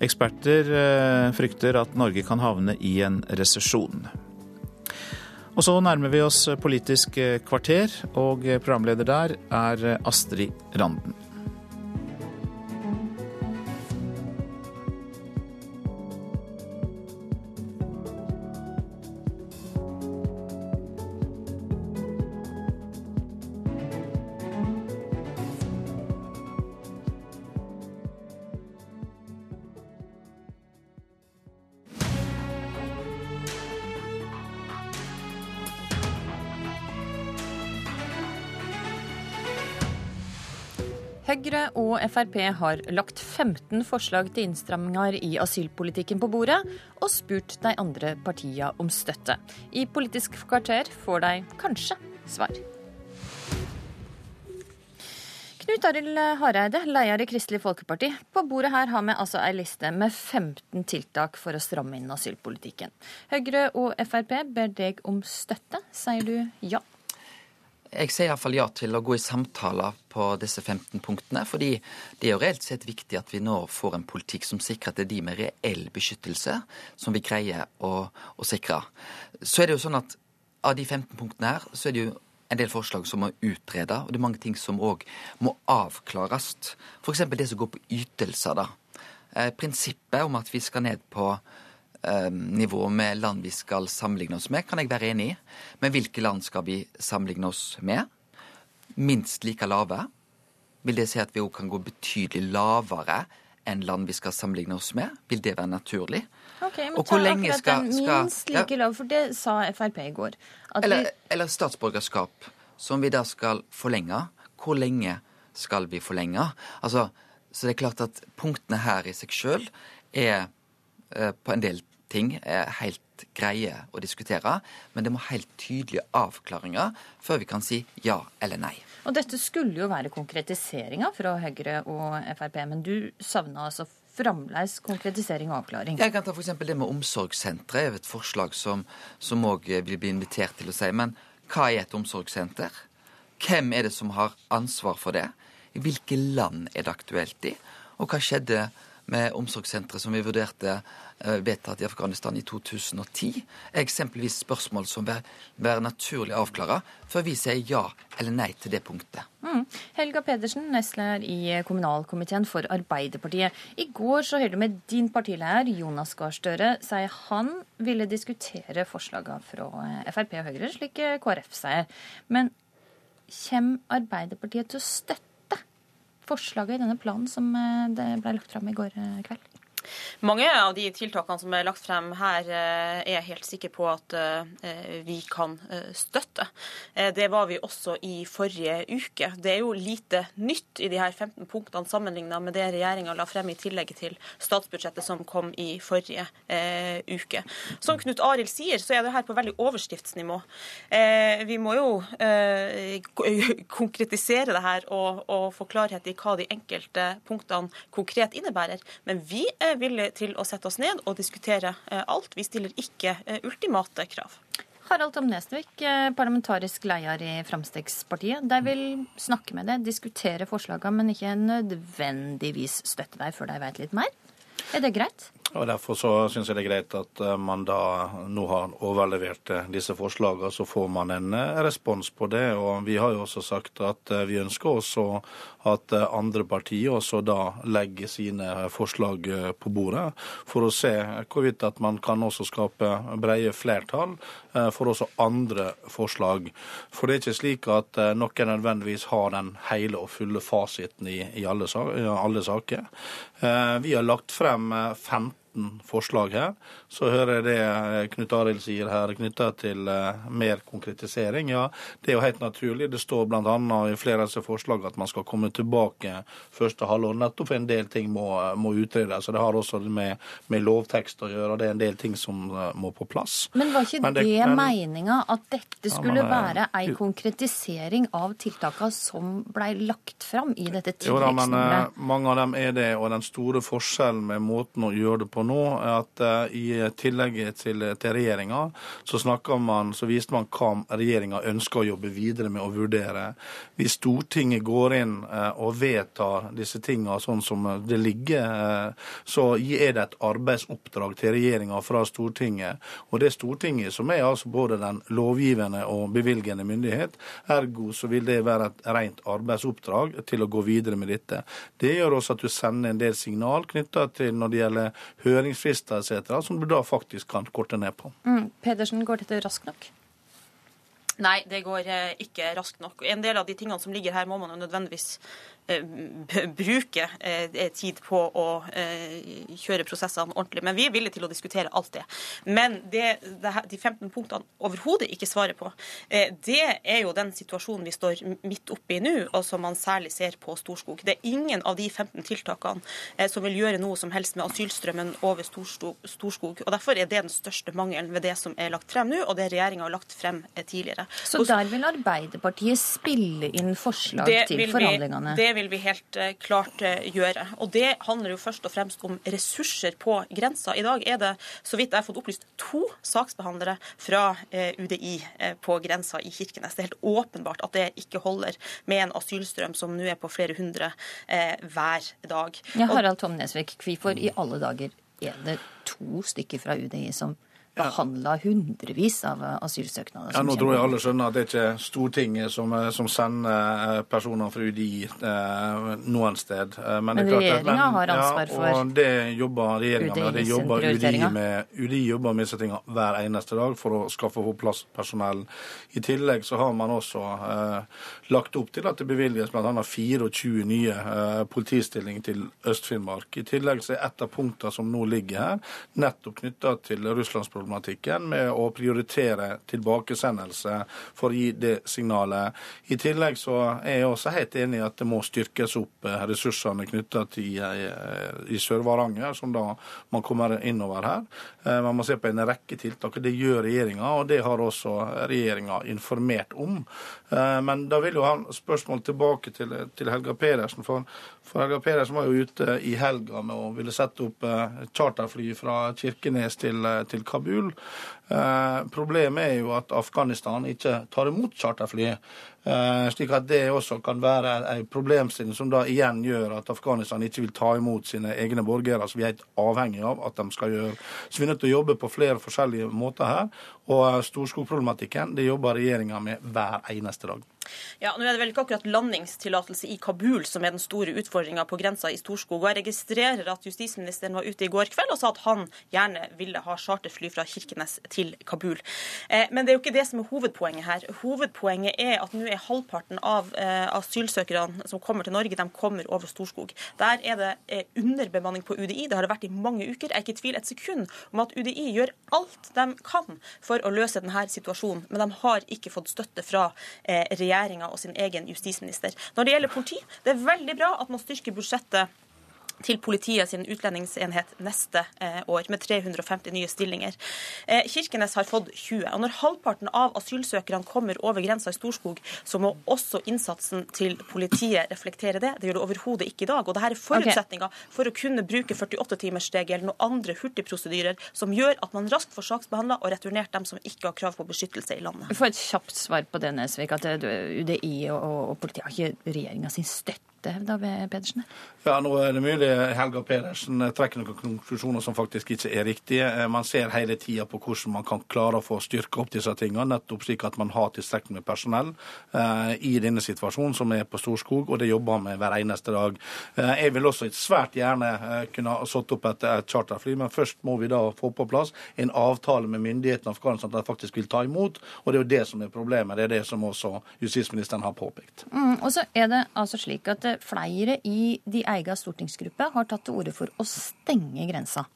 Eksperter eh, frykter at Norge kan havne i en resesjon. Og så nærmer vi oss Politisk kvarter, og programleder der er Astrid Randen. Høyre og Frp har lagt 15 forslag til innstramminger i asylpolitikken på bordet, og spurt de andre partiene om støtte. I Politisk kvarter får de kanskje svar. Knut Arild Hareide, leder i Kristelig Folkeparti. På bordet her har vi altså ei liste med 15 tiltak for å stramme inn asylpolitikken. Høyre og Frp ber deg om støtte. Sier du ja? Jeg sier iallfall ja til å gå i samtaler på disse 15 punktene. Fordi det er jo reelt sett viktig at vi nå får en politikk som sikrer at det er de med reell beskyttelse som vi greier å, å sikre. Så er det jo sånn at av de 15 punktene her, så er det jo en del forslag som må utrede, og det er mange ting som òg må avklares. F.eks. det som går på ytelser, da. Eh, prinsippet om at vi skal ned på nivå med land vi skal sammenligne oss med, kan jeg være enig i. Men hvilke land skal vi sammenligne oss med? Minst like lave? Vil det si at vi òg kan gå betydelig lavere enn land vi skal sammenligne oss med? Vil det være naturlig? Ok, men og hvor lenge skal, skal Minst like lav, for det sa Frp i går. Eller, vi... eller statsborgerskap, som vi da skal forlenge. Hvor lenge skal vi forlenge? Altså, så det er klart at punktene her i seg sjøl er eh, på en del ting er helt greie å diskutere, men det må helt tydelige avklaringer før vi kan si ja eller nei. Og Dette skulle jo være konkretiseringa fra Høyre og Frp, men du savna altså fremdeles konkretisering og avklaring? Jeg kan ta f.eks. det med omsorgssentre, et forslag som òg vil bli invitert til å si. Men hva er et omsorgssenter? Hvem er det som har ansvar for det? I hvilke land er det aktuelt i? Og hva skjedde med omsorgssenteret som vi vurderte eh, vedtatt i Afghanistan i 2010, er eksempelvis spørsmål som bør være naturlig avklara før vi sier ja eller nei til det punktet. Mm. Helga Pedersen, nestleder i kommunalkomiteen for Arbeiderpartiet. I går så hørte du med din partileder Jonas Gahr Støre si han ville diskutere forslagene fra Frp og Høyre, slik KrF sier. Men kommer Arbeiderpartiet til å støtte forslaget i denne planen som eh, ble lagt fram i går eh, kveld? Mange av de tiltakene som er lagt frem her, eh, er jeg helt sikker på at eh, vi kan eh, støtte. Det var vi også i forrige uke. Det er jo lite nytt i de her 15 punktene sammenlignet med det regjeringa la frem i tillegg til statsbudsjettet som kom i forrige uke. Som Knut Arild sier, så er det her på veldig overskriftsnivå. Vi må jo konkretisere det her og, og få klarhet i hva de enkelte punktene konkret innebærer. Men vi er villige til å sette oss ned og diskutere eh, alt. Vi stiller ikke eh, ultimate krav. Harald Tom Nesvik, eh, parlamentarisk leder i Fremskrittspartiet. De vil snakke med deg, diskutere forslagene, men ikke nødvendigvis støtte deg før de vet litt mer. Er det greit? Og Derfor så syns jeg det er greit at eh, man da nå har overlevert eh, disse forslagene. Så får man en eh, respons på det. Og vi har jo også sagt at vi ønsker også at andre partier også da legger sine forslag på bordet, for å se hvorvidt at man kan også skape brede flertall for også andre forslag. For det er ikke slik at noen nødvendigvis har den hele og fulle fasiten i, i alle, alle saker. Vi har lagt frem 15 13 forslag her. Så hører jeg det eh, Knut Arild sier her knytta til uh, mer konkretisering. Ja, det er jo helt naturlig. Det står bl.a. i flere av disse forslagene at man skal komme tilbake første halvår. Nettopp for en del ting må, må utredes. Så det har også med, med, lovtekst å gjøre. Det er en del ting som må på plass. Men var ikke men det, det meninga at dette skulle ja, men, være ei konkretisering av tiltakene som blei lagt fram i dette tilleggsnummeret? Mange av dem er det, og den store forskjellen med måten å gjøre det på nå, er at i tillegg til, til regjeringa, så så viste man hva regjeringa ønsker å jobbe videre med og vurdere. Hvis Stortinget går inn uh, og vedtar disse tingene sånn som det ligger, uh, så er det et arbeidsoppdrag til regjeringa fra Stortinget. Og det er Stortinget som er altså både den lovgivende og bevilgende myndighet. Ergo så vil det være et rent arbeidsoppdrag til å gå videre med dette. Det gjør også at du sender en del signal knytta til når det gjelder høringsfrister etc., som du da faktisk kan korte ned på. Mm. Pedersen, går dette raskt nok? Nei, det går eh, ikke raskt nok. En del av de tingene som ligger her, må man jo nødvendigvis bruke eh, tid på å eh, kjøre prosessene ordentlig. Men vi er villige til å diskutere alt det. Men det, det de 15 punktene overhodet ikke svarer på, det er jo den situasjonen vi står midt oppe i nå, og som man særlig ser på Storskog. Det er ingen av de 15 tiltakene som vil gjøre noe som helst med asylstrømmen over Storskog. og Derfor er det den største mangelen ved det som er lagt frem nå, og det regjeringa har lagt frem tidligere. Så der vil Arbeiderpartiet spille inn forslag til forhandlingene? Vi, det vil vi helt eh, klart eh, gjøre. Og Det handler jo først og fremst om ressurser på grensa. I dag er det, så vidt jeg har fått opplyst, to saksbehandlere fra eh, UDI på grensa i Kirkenes. Det er helt åpenbart at det ikke holder med en asylstrøm som nå er på flere hundre hver dag. Ja, Harald Tom Nesvik, hvorfor i alle dager er det to stykker fra UDI som behandla hundrevis av asylsøknader. Ja, nå tror jeg alle skjønner at det er ikke Stortinget som, eh, som sender eh, personer fra UDI eh, noen sted. Eh, men, men regjeringa har ansvar for ja, og det jobber regjeringa med. Det jobber UDI med. UDI jobber med disse tingene hver eneste dag for å skaffe på plass personell. I tillegg så har man også eh, lagt opp til at det bevilges bl.a. 24 nye eh, politistillinger til Øst-Finnmark. I tillegg så er et av punktene som nå ligger her, nettopp knytta til Russlandsproblemet problematikken med å prioritere tilbakesendelse for å gi det signalet. I tillegg så er jeg også helt enig i at det må styrkes opp eh, ressursene knytta til eh, i Sør-Varanger, som da man kommer innover her. Eh, man må se på en rekke tiltak, det gjør regjeringa, og det har også regjeringa informert om. Men da vil jo ha spørsmål tilbake til, Helga Pedersen. For, Helga Pedersen var jo ute i helga med å ville sette opp charterfly fra Kirkenes til Kabul. Eh, problemet er jo at Afghanistan ikke tar imot charterfly. Eh, slik at det også kan være en problemstilling som da igjen gjør at Afghanistan ikke vil ta imot sine egne borgere, som vi er helt avhengig av at de skal gjøre. Så vi er nødt til å jobbe på flere forskjellige måter her. Og storskogproblematikken det jobber regjeringa med hver eneste dag. Ja, nå er det vel ikke akkurat landingstillatelse i Kabul som er den store utfordringa på grensa i Storskog. og Jeg registrerer at justisministeren var ute i går kveld og sa at han gjerne ville ha charterfly fra Kirkenes til Kabul. Kabul. Men det er jo ikke det som er hovedpoenget her. Hovedpoenget er at nå er halvparten av asylsøkerne som kommer til Norge, de kommer over Storskog. Der er det underbemanning på UDI. Det har det vært i mange uker. Jeg er ikke i tvil et sekund om at UDI gjør alt de kan for å løse denne situasjonen, men de har ikke fått støtte fra regjeringa og sin egen justisminister. Når det gjelder politi, det er veldig bra at man styrker budsjettet til politiet sin utlendingsenhet neste eh, år, med 350 nye stillinger. Eh, Kirkenes har fått 20. og Når halvparten av asylsøkerne kommer over grensa i Storskog, så må også innsatsen til politiet reflektere det. Det gjør det overhodet ikke i dag. og Dette er forutsetninga okay. for å kunne bruke 48-timersregelen og andre hurtigprosedyrer som gjør at man raskt får saksbehandla og returnert dem som ikke har krav på beskyttelse i landet. Få får et kjapt svar på det, Nesvik, at UDI og, og politiet har ikke regjeringa sin støtte hevda Pedersen? Ja, nå er det mulig Helga Pedersen trekker noen konklusjoner som faktisk ikke er riktige. Eh, man ser hele tida på hvordan man kan klare å få styrke opp disse tingene, nettopp slik at man har tilstrekkelig med personell eh, i denne situasjonen som er på Storskog, og det jobber vi med hver eneste dag. Eh, jeg vil også svært gjerne eh, kunne ha satt opp et, et charterfly, men først må vi da få på plass en avtale med myndighetene i Afghanistan at de faktisk vil ta imot, og det er jo det som er problemet. Det er det som også justisministeren har påpekt. Mm, og så er det altså slik at flere i de egen stortingsgruppe har tatt til orde for å stenge grensa.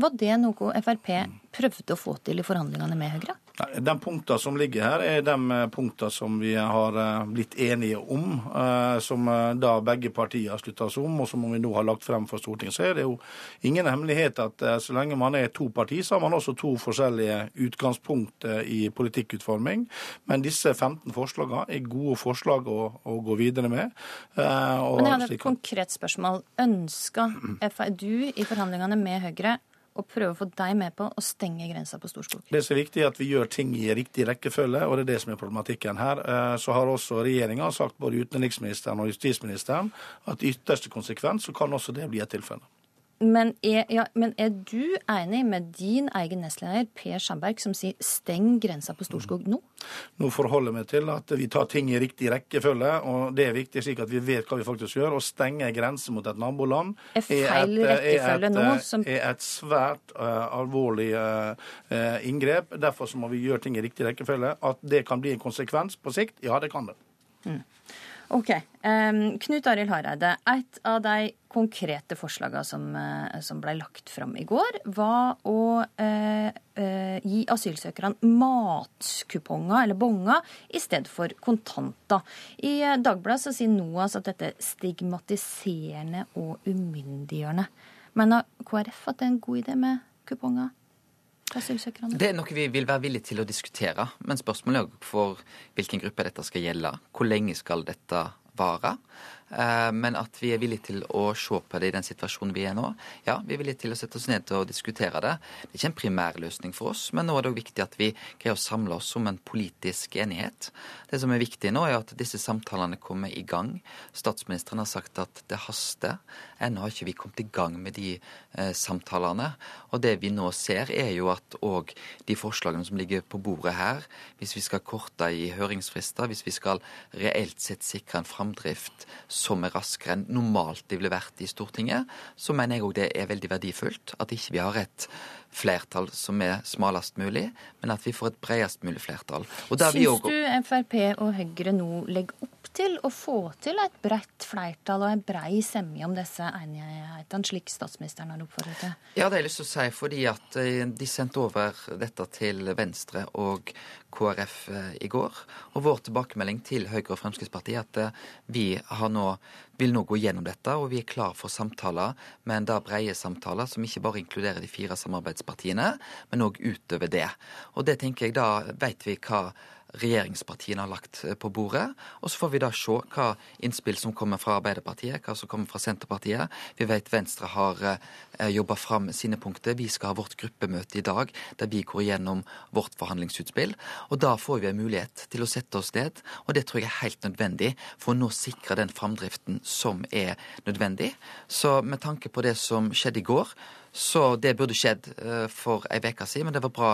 Var det noe Frp prøvde å få til i forhandlingene med Høyre? De punktene som ligger her, er de eh, punktene som vi har eh, blitt enige om. Eh, som da begge partier har slutta seg om, og som vi nå har lagt frem for Stortinget. Så er det jo ingen hemmelighet at så lenge man er to partier, så har man også to forskjellige utgangspunkt i politikkutforming. Men disse 15 forslagene er gode forslag å, å gå videre med. Men jeg hadde et konkret spørsmål. Ønska du i forhandlingene med Høyre og prøve å få deg med på å stenge grensa på Storskog? Det som er viktig, er at vi gjør ting i riktig rekkefølge, og det er det som er problematikken her. Eh, så har også regjeringa sagt, både utenriksministeren og justisministeren, at i ytterste konsekvens så kan også det bli et tilfelle. Men er, ja, men er, du enig med din egen nestleder Per Sandberg, som sier 'steng grensa på Storskog' nå? Nå forholder vi til at vi tar ting i riktig rekkefølge, og det er viktig slik at vi vet hva vi faktisk gjør. Å stenge grenser mot et naboland er, feil er, et, er, et, nå, som... er et svært uh, alvorlig uh, inngrep. Derfor så må vi gjøre ting i riktig rekkefølge. At det kan bli en konsekvens på sikt, ja, det kan det. Mm. Ok. Um, Knut Arild Hareide, et av de konkrete forslagene som, uh, som ble lagt fram i går, var å uh, uh, gi asylsøkerne matkuponger, eller bonger, i stedet for kontanter. I Dagbladet sier NOAS at dette er stigmatiserende og umyndiggjørende. Mener KrF at det er en god idé med kuponger? Det er noe vi vil være villige til å diskutere. Men spørsmålet er for hvilken gruppe dette skal gjelde. Hvor lenge skal dette vare? Eh, men at vi er villige til å se på det i den situasjonen vi er nå. Ja, vi er villige til å sette oss ned og diskutere det. Det er ikke en primærløsning for oss, men nå er det òg viktig at vi greier å samle oss om en politisk enighet. Det som er viktig nå, er at disse samtalene kommer i gang. Statsministeren har sagt at det haster. Ennå har ikke vi kommet i gang med de eh, samtalene. Og det vi nå ser, er jo at òg de forslagene som ligger på bordet her, hvis vi skal korte i høringsfrister, hvis vi skal reelt sett sikre en framdrift som er raskere enn normalt de ville vært i Stortinget, så mener jeg òg det er veldig verdifullt at ikke vi har et flertall som er smalest mulig, men at vi får et bredest mulig flertall. Syns også... du Frp og Høyre nå legger opp til å få til et bredt flertall og en brei semje om disse enighetene, slik statsministeren har oppfordret til? Ja, det har jeg lyst til å si, fordi at eh, de sendte over dette til Venstre og KrF eh, i går. Og vår tilbakemelding til Høyre og Fremskrittspartiet er at vi har nå, vil nå gå gjennom dette, og vi er klar for samtaler, men da brede samtaler som ikke bare inkluderer de fire samarbeidspartiene, men òg utover det. Og det tenker jeg, da vet vi hva regjeringspartiene har lagt eh, på bordet. Og så får vi da se hva innspill som kommer fra Arbeiderpartiet, hva som kommer fra Senterpartiet. Vi vet Venstre har eh, jobba fram sine punkter. Vi skal ha vårt gruppemøte i dag der vi går gjennom vårt forhandlingsutspill. Og da får vi en mulighet til å sette oss ned, og det tror jeg er helt nødvendig for å nå sikre den framdriften som er nødvendig. Så med tanke på det som skjedde i går, så det burde skjedd eh, for ei uke siden, men det var bra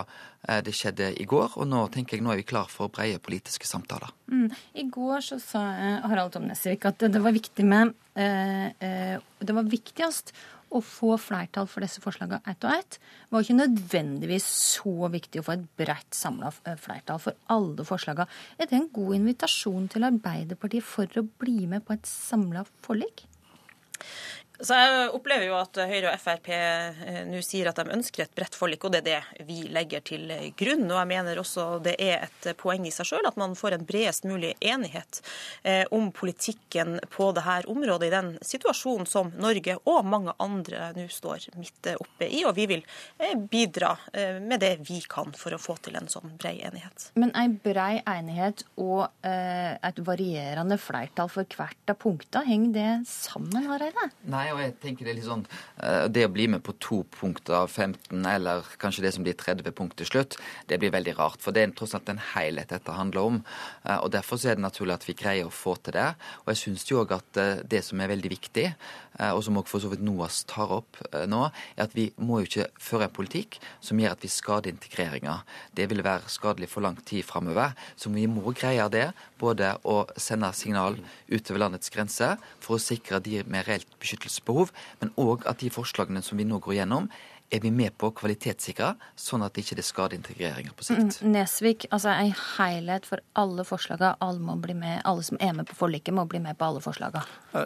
eh, det skjedde i går. Og nå tenker jeg nå er vi klar for brede politiske samtaler. Mm. I går så sa Harald Tom Nesvik at det var viktig med eh, Det var viktigst å få flertall for disse forslagene ett og ett. Var ikke nødvendigvis så viktig å få et bredt samla flertall for alle forslagene. Er det en god invitasjon til Arbeiderpartiet for å bli med på et samla forlik? Så Jeg opplever jo at Høyre og Frp eh, nå sier at de ønsker et bredt forlik, og det er det vi legger til grunn. Og jeg mener også det er et poeng i seg sjøl at man får en bredest mulig enighet eh, om politikken på dette området i den situasjonen som Norge og mange andre nå står midt oppe i. Og vi vil eh, bidra med det vi kan for å få til en sånn bred enighet. Men en brei enighet og et varierende flertall for hvert av punktene, henger det sammen, Hareide? Nei, Nei, og jeg tenker Det er litt sånn, eh, det å bli med på to punkter av 15, eller kanskje det som blir 30 punkt til slutt, det blir veldig rart. For det er tross alt en helhet dette handler om. Eh, og Derfor så er det naturlig at vi greier å få til det. Og jeg syns jo òg at eh, det som er veldig viktig, og som òg for så vidt NOAS tar opp nå, er at vi må jo ikke føre en politikk som gjør at vi skader integreringa. Det vil være skadelig for lang tid framover. Så vi må greie det, både å sende signal utover landets grenser for å sikre de med reelt beskyttelse behov, men òg at de forslagene som vi nå går gjennom, er vi med på å kvalitetssikre, sånn at det ikke skader integreringa på sikt. Mm, Nesvik, altså en helhet for alle forslagene. Alle, må bli med, alle som er med på forliket, må bli med på alle forslagene.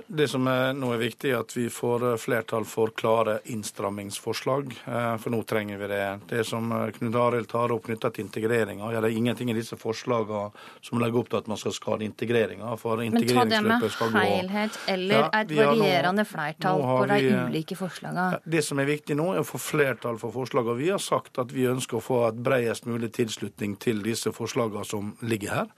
Det som er nå er viktig, er at vi får eh, flertall for klare innstrammingsforslag. Eh, for nå trenger vi det. Det som eh, Knut Arild tar opp knyttet til integreringa, ja, det er ingenting i disse forslagene som legger opp til at man skal skade integreringa. Men ta det med helhet eller ja, et varierende nå, flertall nå på de ulike forslagene. Det som er viktig nå, er å få flertall for forslagene. Vi har sagt at vi ønsker å få et bredest mulig tilslutning til disse forslagene som ligger her.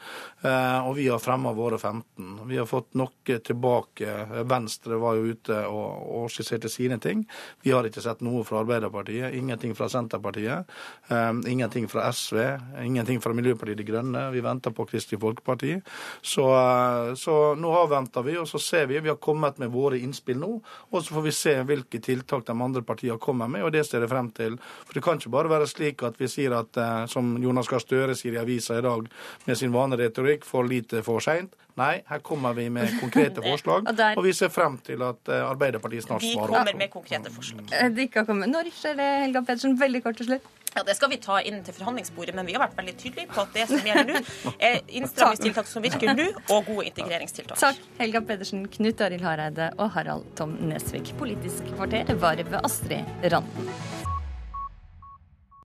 Eh, og vi har fremmet våre 15. Vi har fått noe tilbake. Venstre var jo ute og, og skisserte sine ting. Vi har ikke sett noe fra Arbeiderpartiet, ingenting fra Senterpartiet, eh, ingenting fra SV, ingenting fra Miljøpartiet De Grønne. Vi venter på Kristelig Folkeparti. Så, eh, så nå avventer vi, og så ser vi. Vi har kommet med våre innspill nå, og så får vi se hvilke tiltak de andre partiene kommer med. og det ser jeg frem til. For det kan ikke bare være slik at vi sier at, eh, som Jonas Gahr Støre sier i avisa i dag, med sin vane retorikk, for lite for seint. Nei, her kommer vi med konkrete forslag, og, der... og vi ser frem til at eh, Arbeiderpartiet snart svarer. De kommer med konkrete forslag. Eh, de ikke har kommet. Når skjer det, Helga Pedersen? Veldig kort til slutt. Ja, Det skal vi ta inn til forhandlingsbordet, men vi har vært veldig tydelige på at det som gjelder nå, er innstrammingstiltak som virker nå, og gode integreringstiltak. Takk, Helga Pedersen, Knut Arild Hareide og Harald Tom Nesvik. Politisk kvarter var ved Astrid Randen.